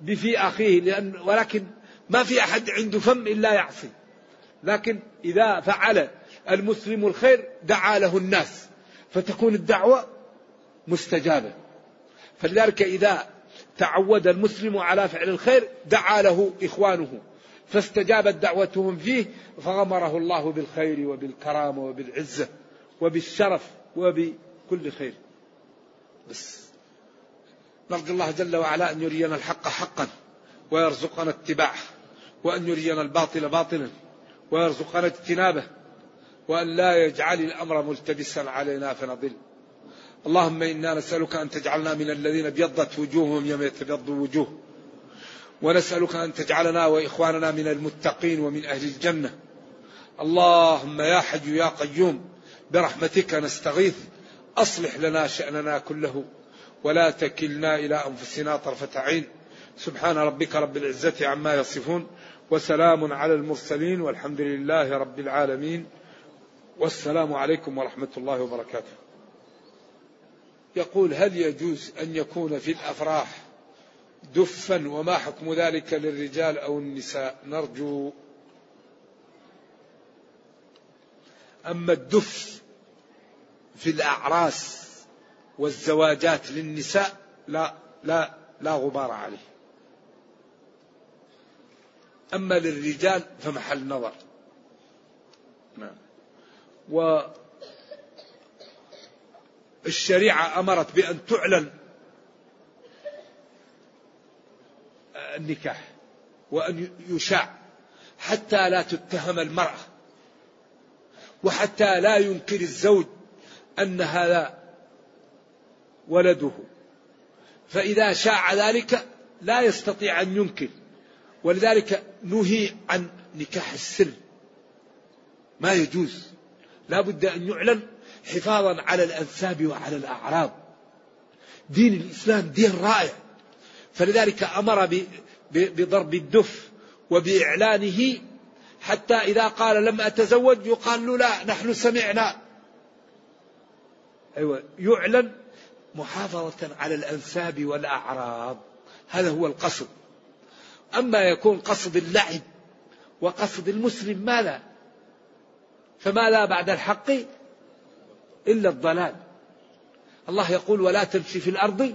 بفي أخيه. لأن ولكن ما في أحد عنده فم إلا يعصي. لكن إذا فعل المسلم الخير دعا له الناس فتكون الدعوة مستجابة. فلذلك إذا تعود المسلم على فعل الخير دعا له إخوانه فاستجابت دعوتهم فيه فغمره الله بالخير وبالكرامة وبالعزة وبالشرف وبكل خير. بس نرجو الله جل وعلا أن يرينا الحق حقا ويرزقنا اتباعه وأن يرينا الباطل باطلا ويرزقنا اجتنابه. وأن لا يجعل الأمر ملتبسا علينا فنضل. اللهم إنا نسألك أن تجعلنا من الذين ابيضت وجوههم يوم يتبيض وجوه. ونسألك أن تجعلنا وإخواننا من المتقين ومن أهل الجنة. اللهم يا حي يا قيوم برحمتك نستغيث. أصلح لنا شأننا كله ولا تكلنا إلى أنفسنا طرفة عين. سبحان ربك رب العزة عما يصفون وسلام على المرسلين والحمد لله رب العالمين. والسلام عليكم ورحمة الله وبركاته. يقول هل يجوز أن يكون في الأفراح دفا وما حكم ذلك للرجال أو النساء؟ نرجو. أما الدف في الأعراس والزواجات للنساء لا لا لا غبار عليه. أما للرجال فمحل نظر. نعم. والشريعة أمرت بأن تعلن النكاح وأن يشاع حتى لا تتهم المرأة وحتى لا ينكر الزوج أن هذا ولده. فإذا شاع ذلك لا يستطيع أن ينكر ولذلك نهي عن نكاح السر. ما يجوز. لا بد أن يعلن حفاظا على الأنساب وعلى الأعراض. دين الإسلام دين رائع. فلذلك أمر بضرب الدف وبإعلانه حتى إذا قال لم أتزوج يقال له لا نحن سمعنا. أيوة يعلن محافظة على الأنساب والأعراض. هذا هو القصد. أما يكون قصد اللعب وقصد المسلم ماذا؟ فما لا بعد الحق إلا الضلال. الله يقول ولا تمشي في الأرض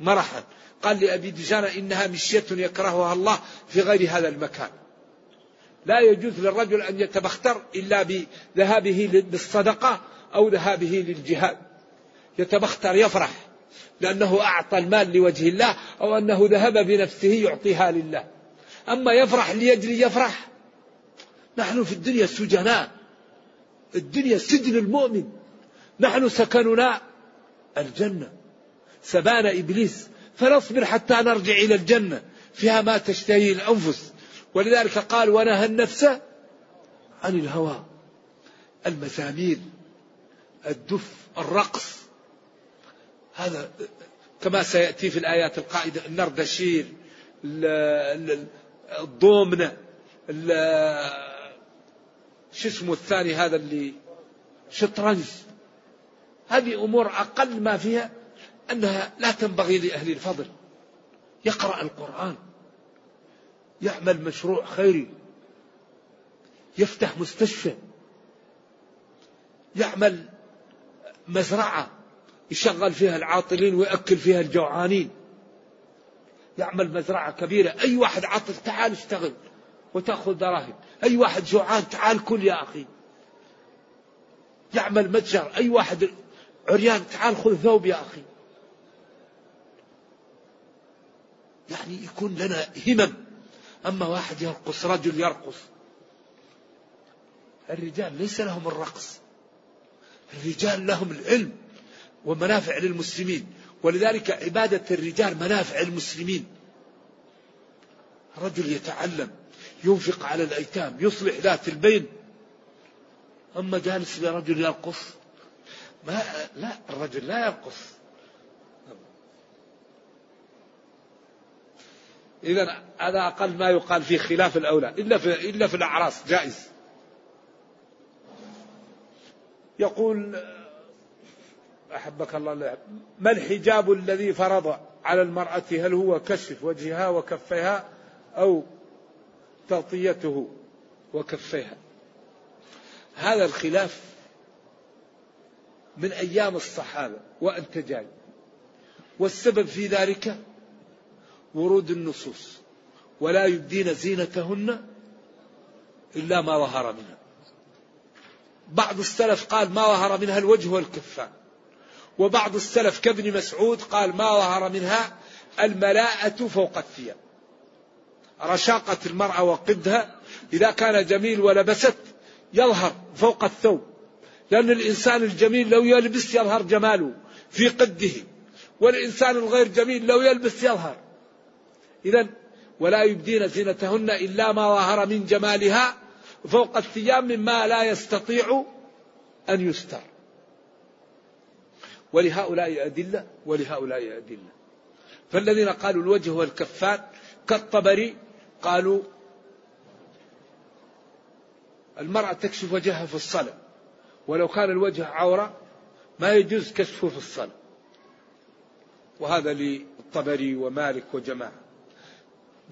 مرحا. قال لأبي دجانة إنها مشية يكرهها الله في غير هذا المكان. لا يجوز للرجل أن يتبختر إلا بذهابه للصدقة أو ذهابه للجهاد. يتبختر يفرح لأنه أعطى المال لوجه الله أو أنه ذهب بنفسه يعطيها لله. أما يفرح ليجل يفرح. نحن في الدنيا سجناء. الدنيا سجن المؤمن. نحن سكننا الجنة. سبان إبليس فنصبر حتى نرجع إلى الجنة. فيها ما تشتهي الأنفس. ولذلك قال ونهى النفس عن الهوى. المزامير الدف الرقص. هذا كما سيأتي في الآيات القائدة النردشير الضومنة شو اسمه الثاني هذا اللي شطرنج. هذه أمور أقل ما فيها أنها لا تنبغي لأهل الفضل. يقرأ القرآن يعمل مشروع خيري يفتح مستشفى يعمل مزرعة يشغل فيها العاطلين ويأكل فيها الجوعانين. يعمل مزرعة كبيرة. أي واحد عاطل تعال اشتغل. وتأخذ دراهم. أي واحد جوعان تعال كل يا أخي. يعمل متجر. أي واحد عريان تعال خذ ثوب يا أخي. يعني يكون لنا همم. أما واحد يرقص رجل يرقص. الرجال ليس لهم الرقص. الرجال لهم العلم ومنافع للمسلمين. ولذلك عبادة الرجال منافع المسلمين رجل يتعلم. ينفق على الأيتام يصلح ذات البين. أما جالس لرجل يرقص ما لا الرجل لا يرقص. إذا هذا أقل ما يقال في خلاف الأولى إلا في إلا في الأعراس جائز. يقول أحبك الله ما الحجاب الذي فرض على المرأة؟ هل هو كشف وجهها وكفيها أو تغطيته وكفيها. هذا الخلاف من أيام الصحابة وأنت جاي. والسبب في ذلك ورود النصوص. ولا يبدين زينتهن إلا ما ظهر منها. بعض السلف قال ما ظهر منها الوجه والكفان. وبعض السلف كابن مسعود قال ما ظهر منها الملاءة فوق الثياب. رشاقة المرأة وقدها إذا كان جميل ولبست يظهر فوق الثوب لأن الإنسان الجميل لو يلبس يظهر جماله في قده والإنسان الغير جميل لو يلبس يظهر. إذا ولا يبدين زينتهن إلا ما ظهر من جمالها فوق الثياب مما لا يستطيع أن يستر. ولهؤلاء أدلة ولهؤلاء أدلة. فالذين قالوا الوجه والكفان كالطبري قالوا المرأة تكشف وجهها في الصلاة. ولو كان الوجه عورة ما يجوز كشفه في الصلاة. وهذا للطبري ومالك وجماعة.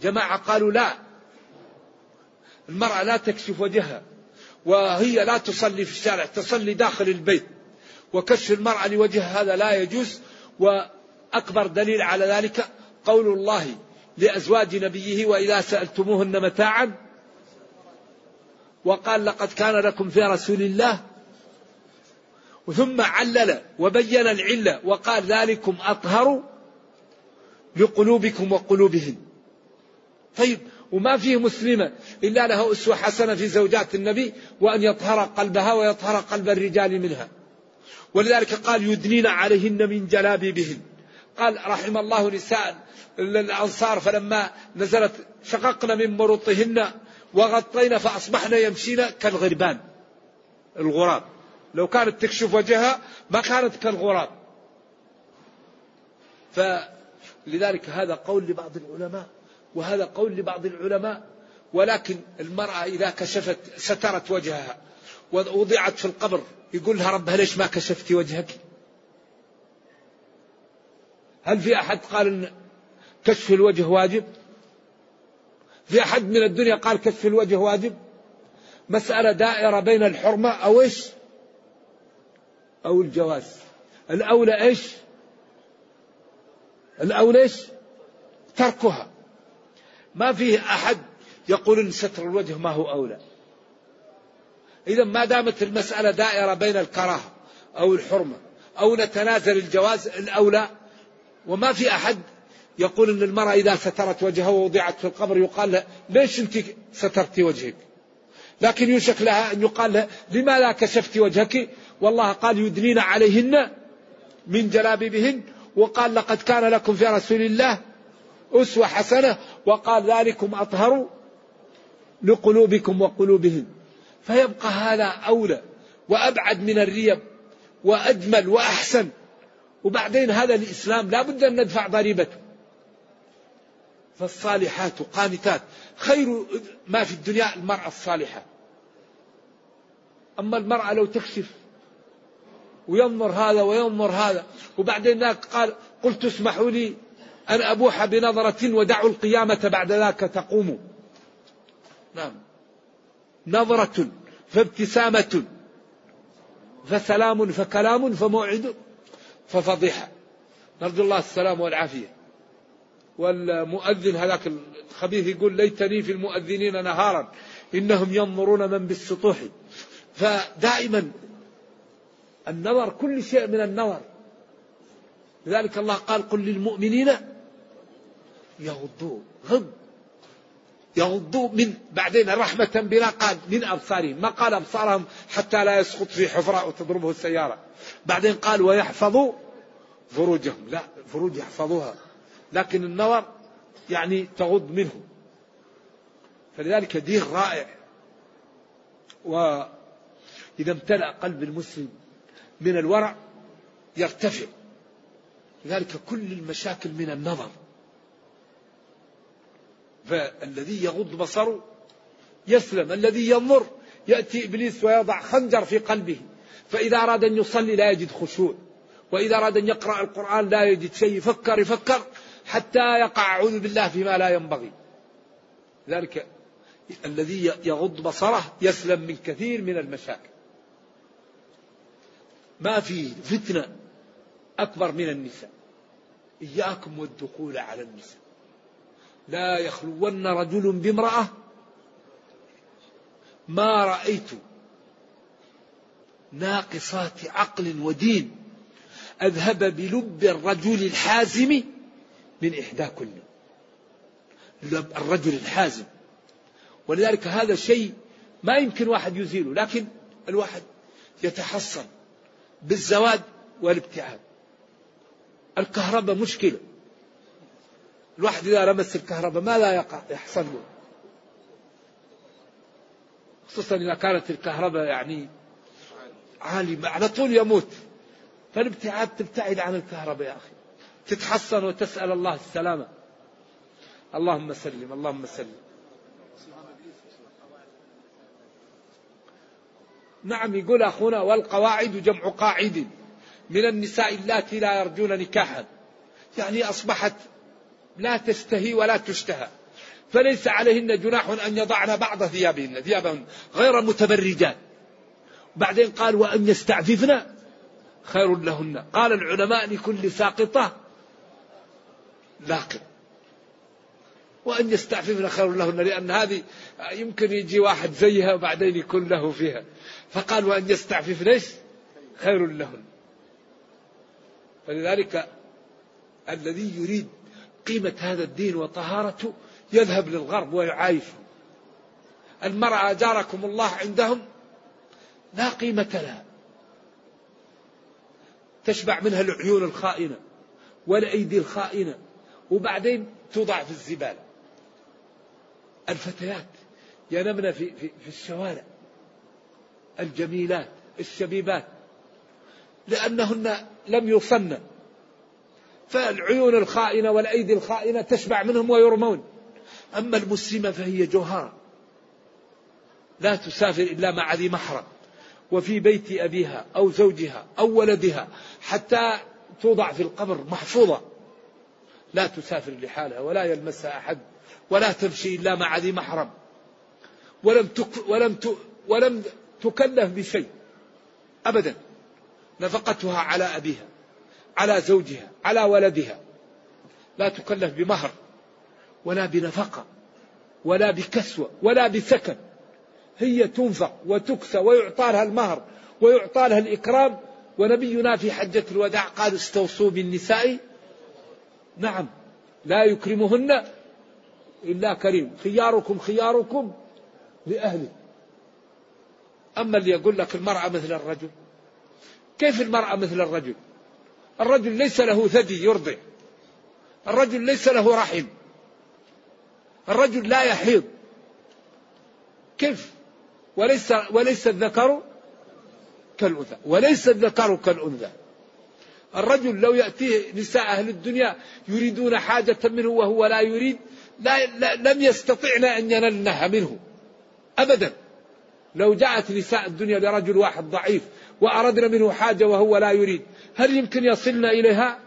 جماعة قالوا لا. المرأة لا تكشف وجهها. وهي لا تصلي في الشارع تصلي داخل البيت. وكشف المرأة لوجهها هذا لا يجوز. وأكبر دليل على ذلك قول الله لأزواج نبيه وإذا سألتموهن متاعا. وقال لقد كان لكم في رسول الله. ثم علل وبين العلة وقال ذلكم أطهر لقلوبكم وقلوبهن. طيب وما فيه مسلمة إلا له أسوة حسنة في زوجات النبي وأن يطهر قلبها ويطهر قلب الرجال منها. ولذلك قال يدنين عليهن من جلابيبهن. قال رحم الله نساء الأنصار فلما نزلت شققن من مرطهن وغطينا فأصبحنا يمشين كالغربان الغراب. لو كانت تكشف وجهها ما كانت كالغراب. فلذلك هذا قول لبعض العلماء وهذا قول لبعض العلماء ولكن المرأة إذا كشفت سترت وجهها ووضعت في القبر يقول لها ربها ليش ما كشفتي وجهك؟ هل في أحد قال إن كشف الوجه واجب؟ في أحد من الدنيا قال كشف الوجه واجب؟ مسألة دائرة بين الحرمة أو إيش؟ أو الجواز. الأولى إيش؟ الأولى إيش؟ تركها. ما فيه أحد يقول إن ستر الوجه ما هو أولى. إذا ما دامت المسألة دائرة بين الكراهة أو الحرمة أو نتنازل الجواز الأولى وما في أحد يقول أن المرأة إذا سترت وجهها ووضعت في القبر يقال لها ليش أنت سترتي وجهك؟ لكن يوشك لها أن يقال لها لماذا كشفت وجهك؟ والله قال يدنين عليهن من جلابيبهن وقال لقد كان لكم في رسول الله أسوة حسنة وقال ذلكم أطهر لقلوبكم وقلوبهم فيبقى هذا أولى وأبعد من الريب وأجمل وأحسن. وبعدين هذا الإسلام لا بد أن ندفع ضريبته. فالصالحات قانتات. خير ما في الدنيا المرأة الصالحة. أما المرأة لو تكشف وينظر هذا وينظر هذا. وبعدين ذاك قال قلت اسمحوا لي أن أبوح بنظرة ودعوا القيامة بعد ذاك تقوم نعم. نظرة فابتسامة. فسلام فكلام فموعد. ففضيحة. نرجو الله السلام والعافية. والمؤذن هذاك الخبيث يقول ليتني في المؤذنين نهارا إنهم ينظرون من بالسطوح. فدائما النظر كل شيء من النظر. لذلك الله قال قل للمؤمنين يغضوا. غض. يغضوا من بعدين رحمة بنا قال من أبصارهم. ما قال أبصارهم حتى لا يسقط في حفرة وتضربه السيارة. بعدين قال ويحفظوا فروجهم. لا فروج يحفظوها لكن النظر يعني تغض منه. فلذلك دين رائع. وإذا امتلأ قلب المسلم من الورع يرتفع. لذلك كل المشاكل من النظر. فالذي يغض بصره يسلم الذي ينظر يأتي إبليس ويضع خنجر في قلبه. فإذا أراد أن يصلي لا يجد خشوع وإذا أراد أن يقرأ القرآن لا يجد شيء. يفكر يفكر حتى يقع أعوذ بالله فيما لا ينبغي. ذلك الذي يغض بصره يسلم من كثير من المشاكل. ما في فتنة أكبر من النساء. إياكم والدخول على النساء. لا يخلون رجل بامرأة ما رأيت ناقصات عقل ودين أذهب بلب الرجل الحازم من إحداكن الرجل الحازم. ولذلك هذا شيء ما يمكن واحد يزيله لكن الواحد يتحصن بالزواج والابتعاد. الكهرباء مشكلة. الواحد إذا لمس الكهرباء ما لا يقع يحصل له. خصوصا إذا كانت الكهرباء يعني عالية على طول يموت. فالابتعاد تبتعد عن الكهرباء يا أخي. تتحصن وتسأل الله السلامة. اللهم سلم اللهم سلم. نعم يقول أخونا والقواعد جمع قاعد. من النساء اللاتي لا يرجون نكاحا. يعني أصبحت لا تستهي ولا تشتهى. فليس عليهن جناح أن يضعن بعض ثيابهن. ثيابهن غير متبرجات. بعدين قال وأن يستعففن خير لهن. قال العلماء لكل ساقطة لاقط. وأن يستعففن خير لهن لأن هذه يمكن يجي واحد زيها وبعدين يكون له فيها. فقال وأن يستعفف ليش خير لهن. فلذلك الذي يريد قيمة هذا الدين وطهارته يذهب للغرب ويعايشه. المرأة جاركم الله عندهم لا قيمة لها. تشبع منها العيون الخائنة والأيدي الخائنة وبعدين توضع في الزبالة الفتيات ينمن في, في, في الشوارع. الجميلات الشبيبات. لأنهن لم يصن فالعيون الخائنة والأيدي الخائنة تشبع منهم ويرمون. أما المسلمة فهي جوهرة لا تسافر إلا مع ذي محرم. وفي بيت أبيها أو زوجها أو ولدها حتى توضع في القبر محفوظة. لا تسافر لحالها ولا يلمسها أحد ولا تمشي إلا مع ذي محرم. ولم تك ولم ت ولم تكلف بشيء. أبدا. نفقتها على أبيها. على زوجها على ولدها. لا تكلف بمهر ولا بنفقة ولا بكسوة ولا بسكن. هي تنفق وتكسى ويعطى لها المهر ويعطى لها الإكرام. ونبينا في حجة الوداع قال استوصوا بالنساء. نعم لا يكرمهن إلا كريم. خياركم خياركم لأهله. أما اللي يقول لك المرأة مثل الرجل كيف المرأة مثل الرجل؟ الرجل ليس له ثدي يرضع. الرجل ليس له رحم. الرجل لا يحيض. كيف؟ وليس وليس الذكر كالأنثى. وليس الذكر كالأنثى. الرجل لو يأتيه نساء أهل الدنيا يريدون حاجة منه وهو لا يريد لا, لا لم يستطعن أن ينلنها منه. أبدا. لو جاءت نساء الدنيا لرجل واحد ضعيف وأردنا منه حاجة وهو لا يريد هل يمكن يصلنا إليها؟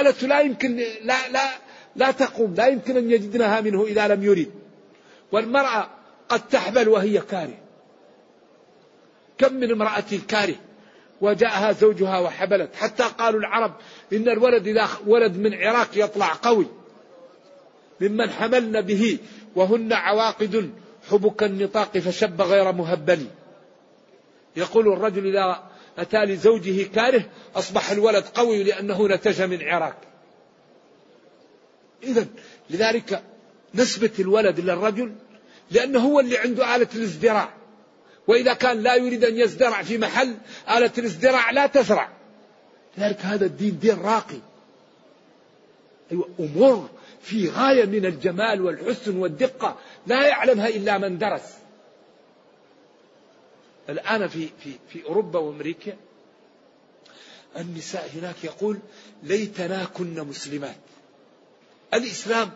آلة لا يمكن لا لا لا تقوم لا يمكن أن يجدنها منه إذا لم يريد. والمرأة قد تحبل وهي كاره. كم من امرأة كاره؟ وجاءها زوجها وحبلت. حتى قالوا العرب إن الولد إذا ولد من عراق يطلع قوي. ممن حملن به وهن عواقد حبك النطاق فشب غير مهبل. يقول الرجل إذا أتى لزوجه كاره أصبح الولد قوي لأنه نتج من عراق. إذا لذلك نسبة الولد للرجل لأنه هو اللي عنده آلة الازدراع. وإذا كان لا يريد أن يزدرع في محل آلة الازدراع لا تزرع. لذلك هذا الدين دين راقي. أيوة أمور في غاية من الجمال والحسن والدقة لا يعلمها إلا من درس. الآن في, في, في أوروبا وأمريكا النساء هناك يقول ليتنا كنا مسلمات. الإسلام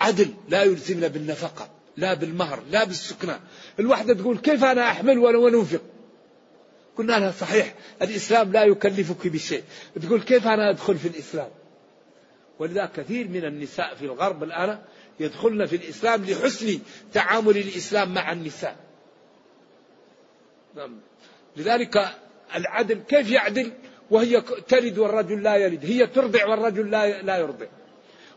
عدل لا يلزمنا بالنفقة لا بالمهر لا بالسكنى الوحدة تقول كيف أنا أحمل ولا أنفق؟ قلنا لها صحيح الإسلام لا يكلفك بشيء. تقول كيف أنا أدخل في الإسلام؟ ولذا كثير من النساء في الغرب الآن يدخلن في الإسلام لحسن تعامل الإسلام مع النساء. نعم. لذلك العدل كيف يعدل؟ وهي تلد والرجل لا يلد هي ترضع والرجل لا لا يرضع.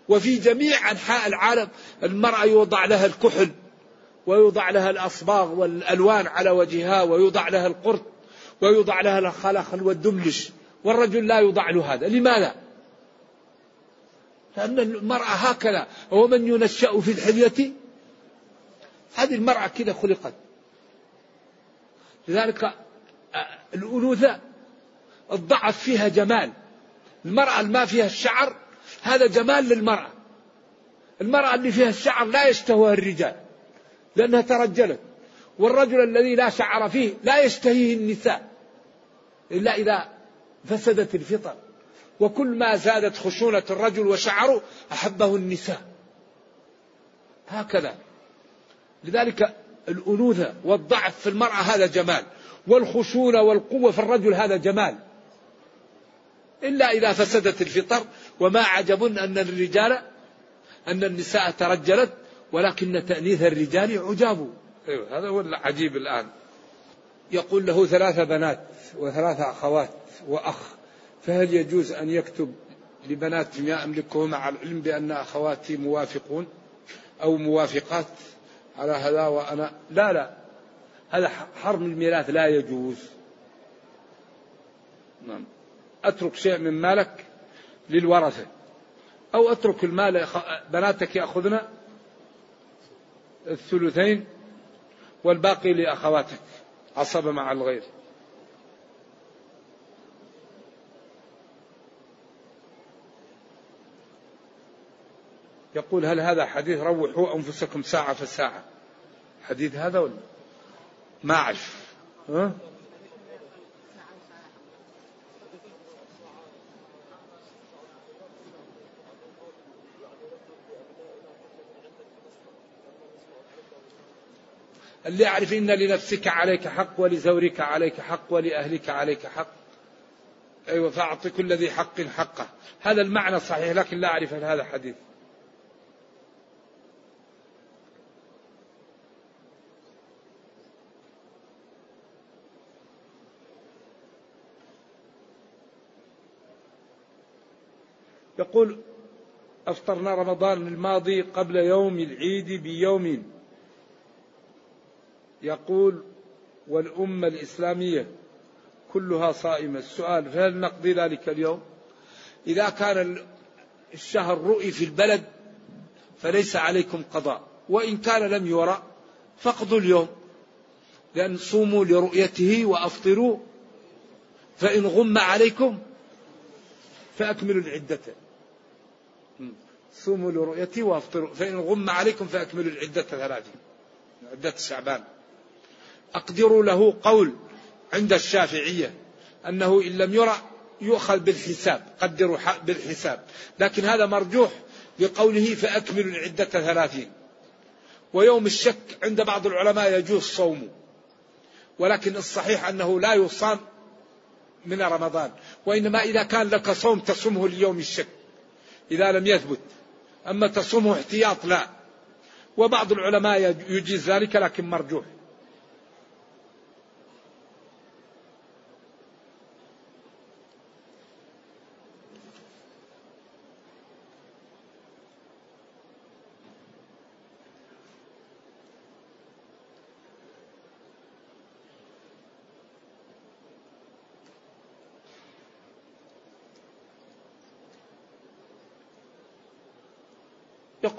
وفي جميع أنحاء العالم المرأة يوضع لها الكحل ويوضع لها الأصباغ والألوان على وجهها ويوضع لها القرط ويوضع لها الخلخل والدملش والرجل لا يوضع له هذا. لماذا؟ لأن المرأة هكذا ومن ينشأ في الحلية هذه المرأة كذا خلقت. لذلك آه، الأنوثة الضعف فيها جمال. المرأة اللي ما فيها الشعر هذا جمال للمرأة. المرأة اللي فيها الشعر لا يشتهوها الرجال لأنها ترجلت. والرجل الذي لا شعر فيه لا يشتهيه النساء إلا إذا فسدت الفطر. وكل ما زادت خشونة الرجل وشعره أحبه النساء. هكذا. لذلك الأنوثة والضعف في المرأة هذا جمال والخشونة والقوة في الرجل هذا جمال. إلا إذا فسدت الفطر وما عجب أن الرجال أن النساء ترجلت ولكن تأنيث الرجال عجاب. أيوة هذا هو العجيب الآن. يقول له ثلاث بنات وثلاث أخوات وأخ. فهل يجوز أن يكتب لبنات ما أملكه مع العلم بأن أخواتي موافقون أو موافقات على هذا وأنا؟ لا لا. هذا حرم الميراث لا يجوز. نعم. أترك شيء من مالك للورثة. أو أترك المال بناتك يأخذن الثلثين والباقي لأخواتك عصب مع الغير. يقول هل هذا حديث روحوا أنفسكم ساعة فساعة حديث هذا ولا؟ ما أعرف؟ اللي يعرف إن لنفسك عليك حق ولزورك عليك حق ولأهلك عليك حق. أيوة فأعط كل ذي حق حقه. هذا المعنى صحيح لكن لا أعرف هل هذا حديث. يقول أفطرنا رمضان الماضي قبل يوم العيد بيوم. يقول والأمة الإسلامية كلها صائمة. السؤال فهل نقضي ذلك اليوم؟ إذا كان الشهر رؤي في البلد فليس عليكم قضاء وإن كان لم يرى فاقضوا اليوم لأن صوموا لرؤيته وأفطروا فإن غم عليكم فأكملوا العدة. صوموا لرؤيته وافطروا فإن غم عليكم فأكملوا العدة ثلاثين عدة شعبان. أقدر له قول عند الشافعية أنه إن لم يرى يؤخذ بالحساب. قدروا بالحساب. لكن هذا مرجوح لقوله فأكملوا العدة ثلاثين ويوم الشك عند بعض العلماء يجوز صومه. ولكن الصحيح أنه لا يصام من رمضان. وإنما إذا كان لك صوم تصومه ليوم الشك. إذا لم يثبت. أما تصومه احتياط لا. وبعض العلماء يجيز ذلك لكن مرجوح.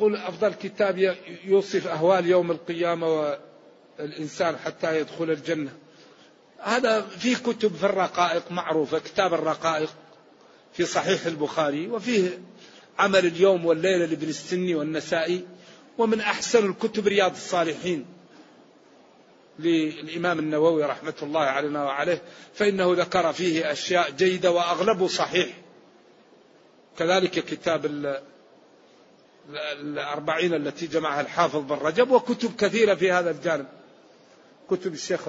يقول أفضل كتاب يوصف أهوال يوم القيامة والإنسان حتى يدخل الجنة. هذا في كتب في الرقائق معروفة كتاب الرقائق في صحيح البخاري وفيه عمل اليوم والليلة لابن السني والنسائي ومن أحسن الكتب رياض الصالحين للإمام النووي رحمة الله علينا وعليه فإنه ذكر فيه أشياء جيدة وأغلبه صحيح. كذلك كتاب الأربعين التي جمعها الحافظ بن رجب وكتب كثيرة في هذا الجانب. كتب الشيخ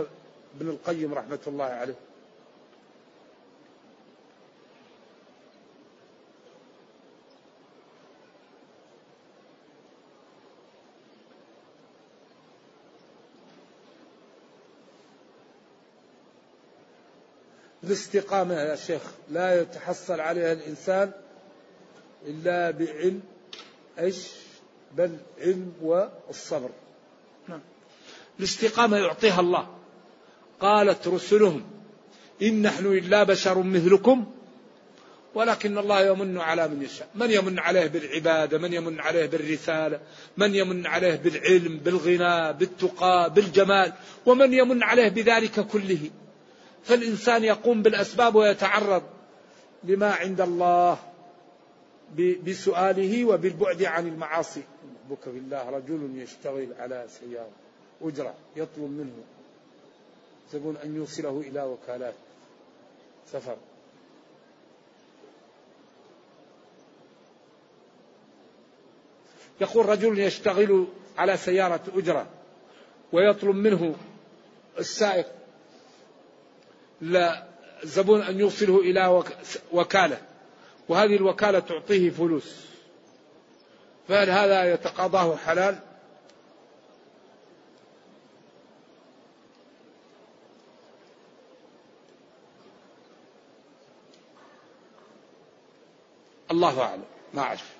ابن القيم رحمة الله عليه. الاستقامة يا شيخ لا يتحصل عليها الإنسان إلا بعلم إيش؟ بل علم والصبر. نعم. الاستقامة يعطيها الله. قالت رسلهم إن نحن إلا بشر مثلكم ولكن الله يمن على من يشاء من يمن عليه بالعبادة من يمن عليه بالرسالة من يمن عليه بالعلم بالغنى بالتقى بالجمال ومن يمن عليه بذلك كله فالإنسان يقوم بالأسباب ويتعرض لما عند الله بسؤاله وبالبعد عن المعاصي. بك بالله رجل يشتغل على سيارة أجرة يطلب منه. زبون أن يوصله إلى وكالات سفر. يقول رجل يشتغل على سيارة أجرة ويطلب منه السائق لا زبون أن يوصله إلى وكالة. وهذه الوكالة تعطيه فلوس. فهل هذا يتقاضاه حلال؟ الله أعلم. ما أعرف.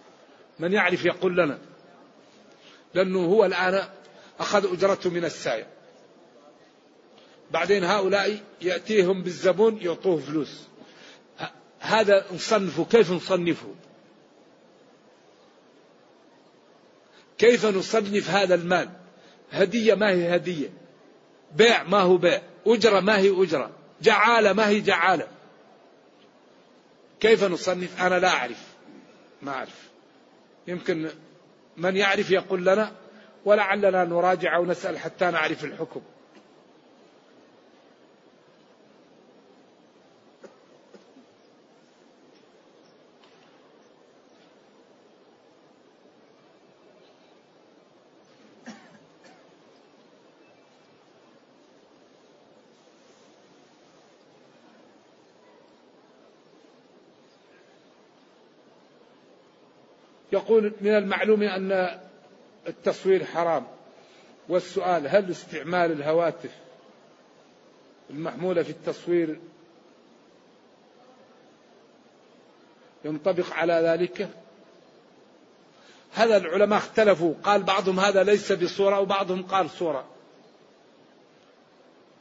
من يعرف يقول لنا. لأنه هو الآن أخذ أجرته من السائق بعدين هؤلاء يأتيهم بالزبون يعطوه فلوس. هذا نصنفه كيف نصنفه؟ كيف نصنف هذا المال؟ هدية ما هي هدية. بيع ما هو بيع. أجرة ما هي أجرة. جعالة ما هي جعالة. كيف نصنف؟ أنا لا أعرف. ما أعرف. يمكن من يعرف يقول لنا ولعلنا نراجع ونسأل حتى نعرف الحكم. يقول من المعلوم أن التصوير حرام. والسؤال هل استعمال الهواتف المحمولة في التصوير ينطبق على ذلك؟ هذا العلماء اختلفوا. قال بعضهم هذا ليس بصورة وبعضهم قال صورة.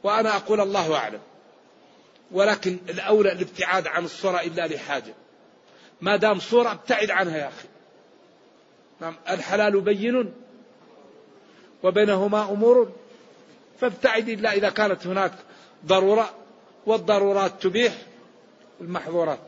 وأنا أقول الله أعلم. ولكن الأولى الابتعاد عن الصورة إلا لحاجة. ما دام صورة ابتعد عنها يا أخي. نعم. الحلال بين وبينهما أمور. فابتعد إلا إذا كانت هناك ضرورة والضرورات تبيح المحظورات.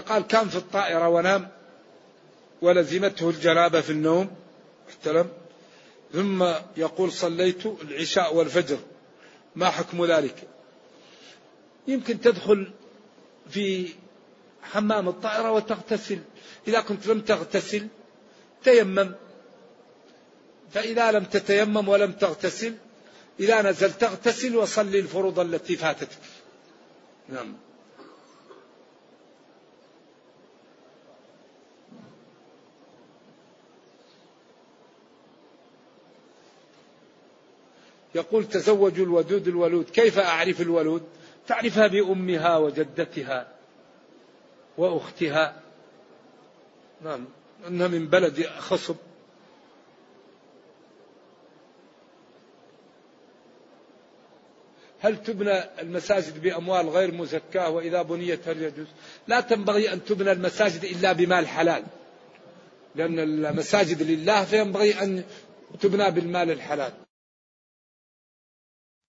فقال كان في الطائرة ونام ولزمته الجنابة في النوم احتلم. ثم يقول صليت العشاء والفجر ما حكم ذلك؟ يمكن تدخل في حمام الطائرة وتغتسل. إذا كنت لم تغتسل تيمم فإذا لم تتيمم ولم تغتسل إذا نزلت تغتسل وصلي الفروض التي فاتتك. نعم. يقول تزوجوا الودود الولود. كيف أعرف الولود؟ تعرفها بأمها وجدتها وأختها. نعم أنها من بلد خصب. هل تبنى المساجد بأموال غير مزكاة؟ وإذا بنيت هل يجوز؟ لا تنبغي أن تبنى المساجد إلا بمال حلال. لأن المساجد لله فينبغي أن تبنى بالمال الحلال.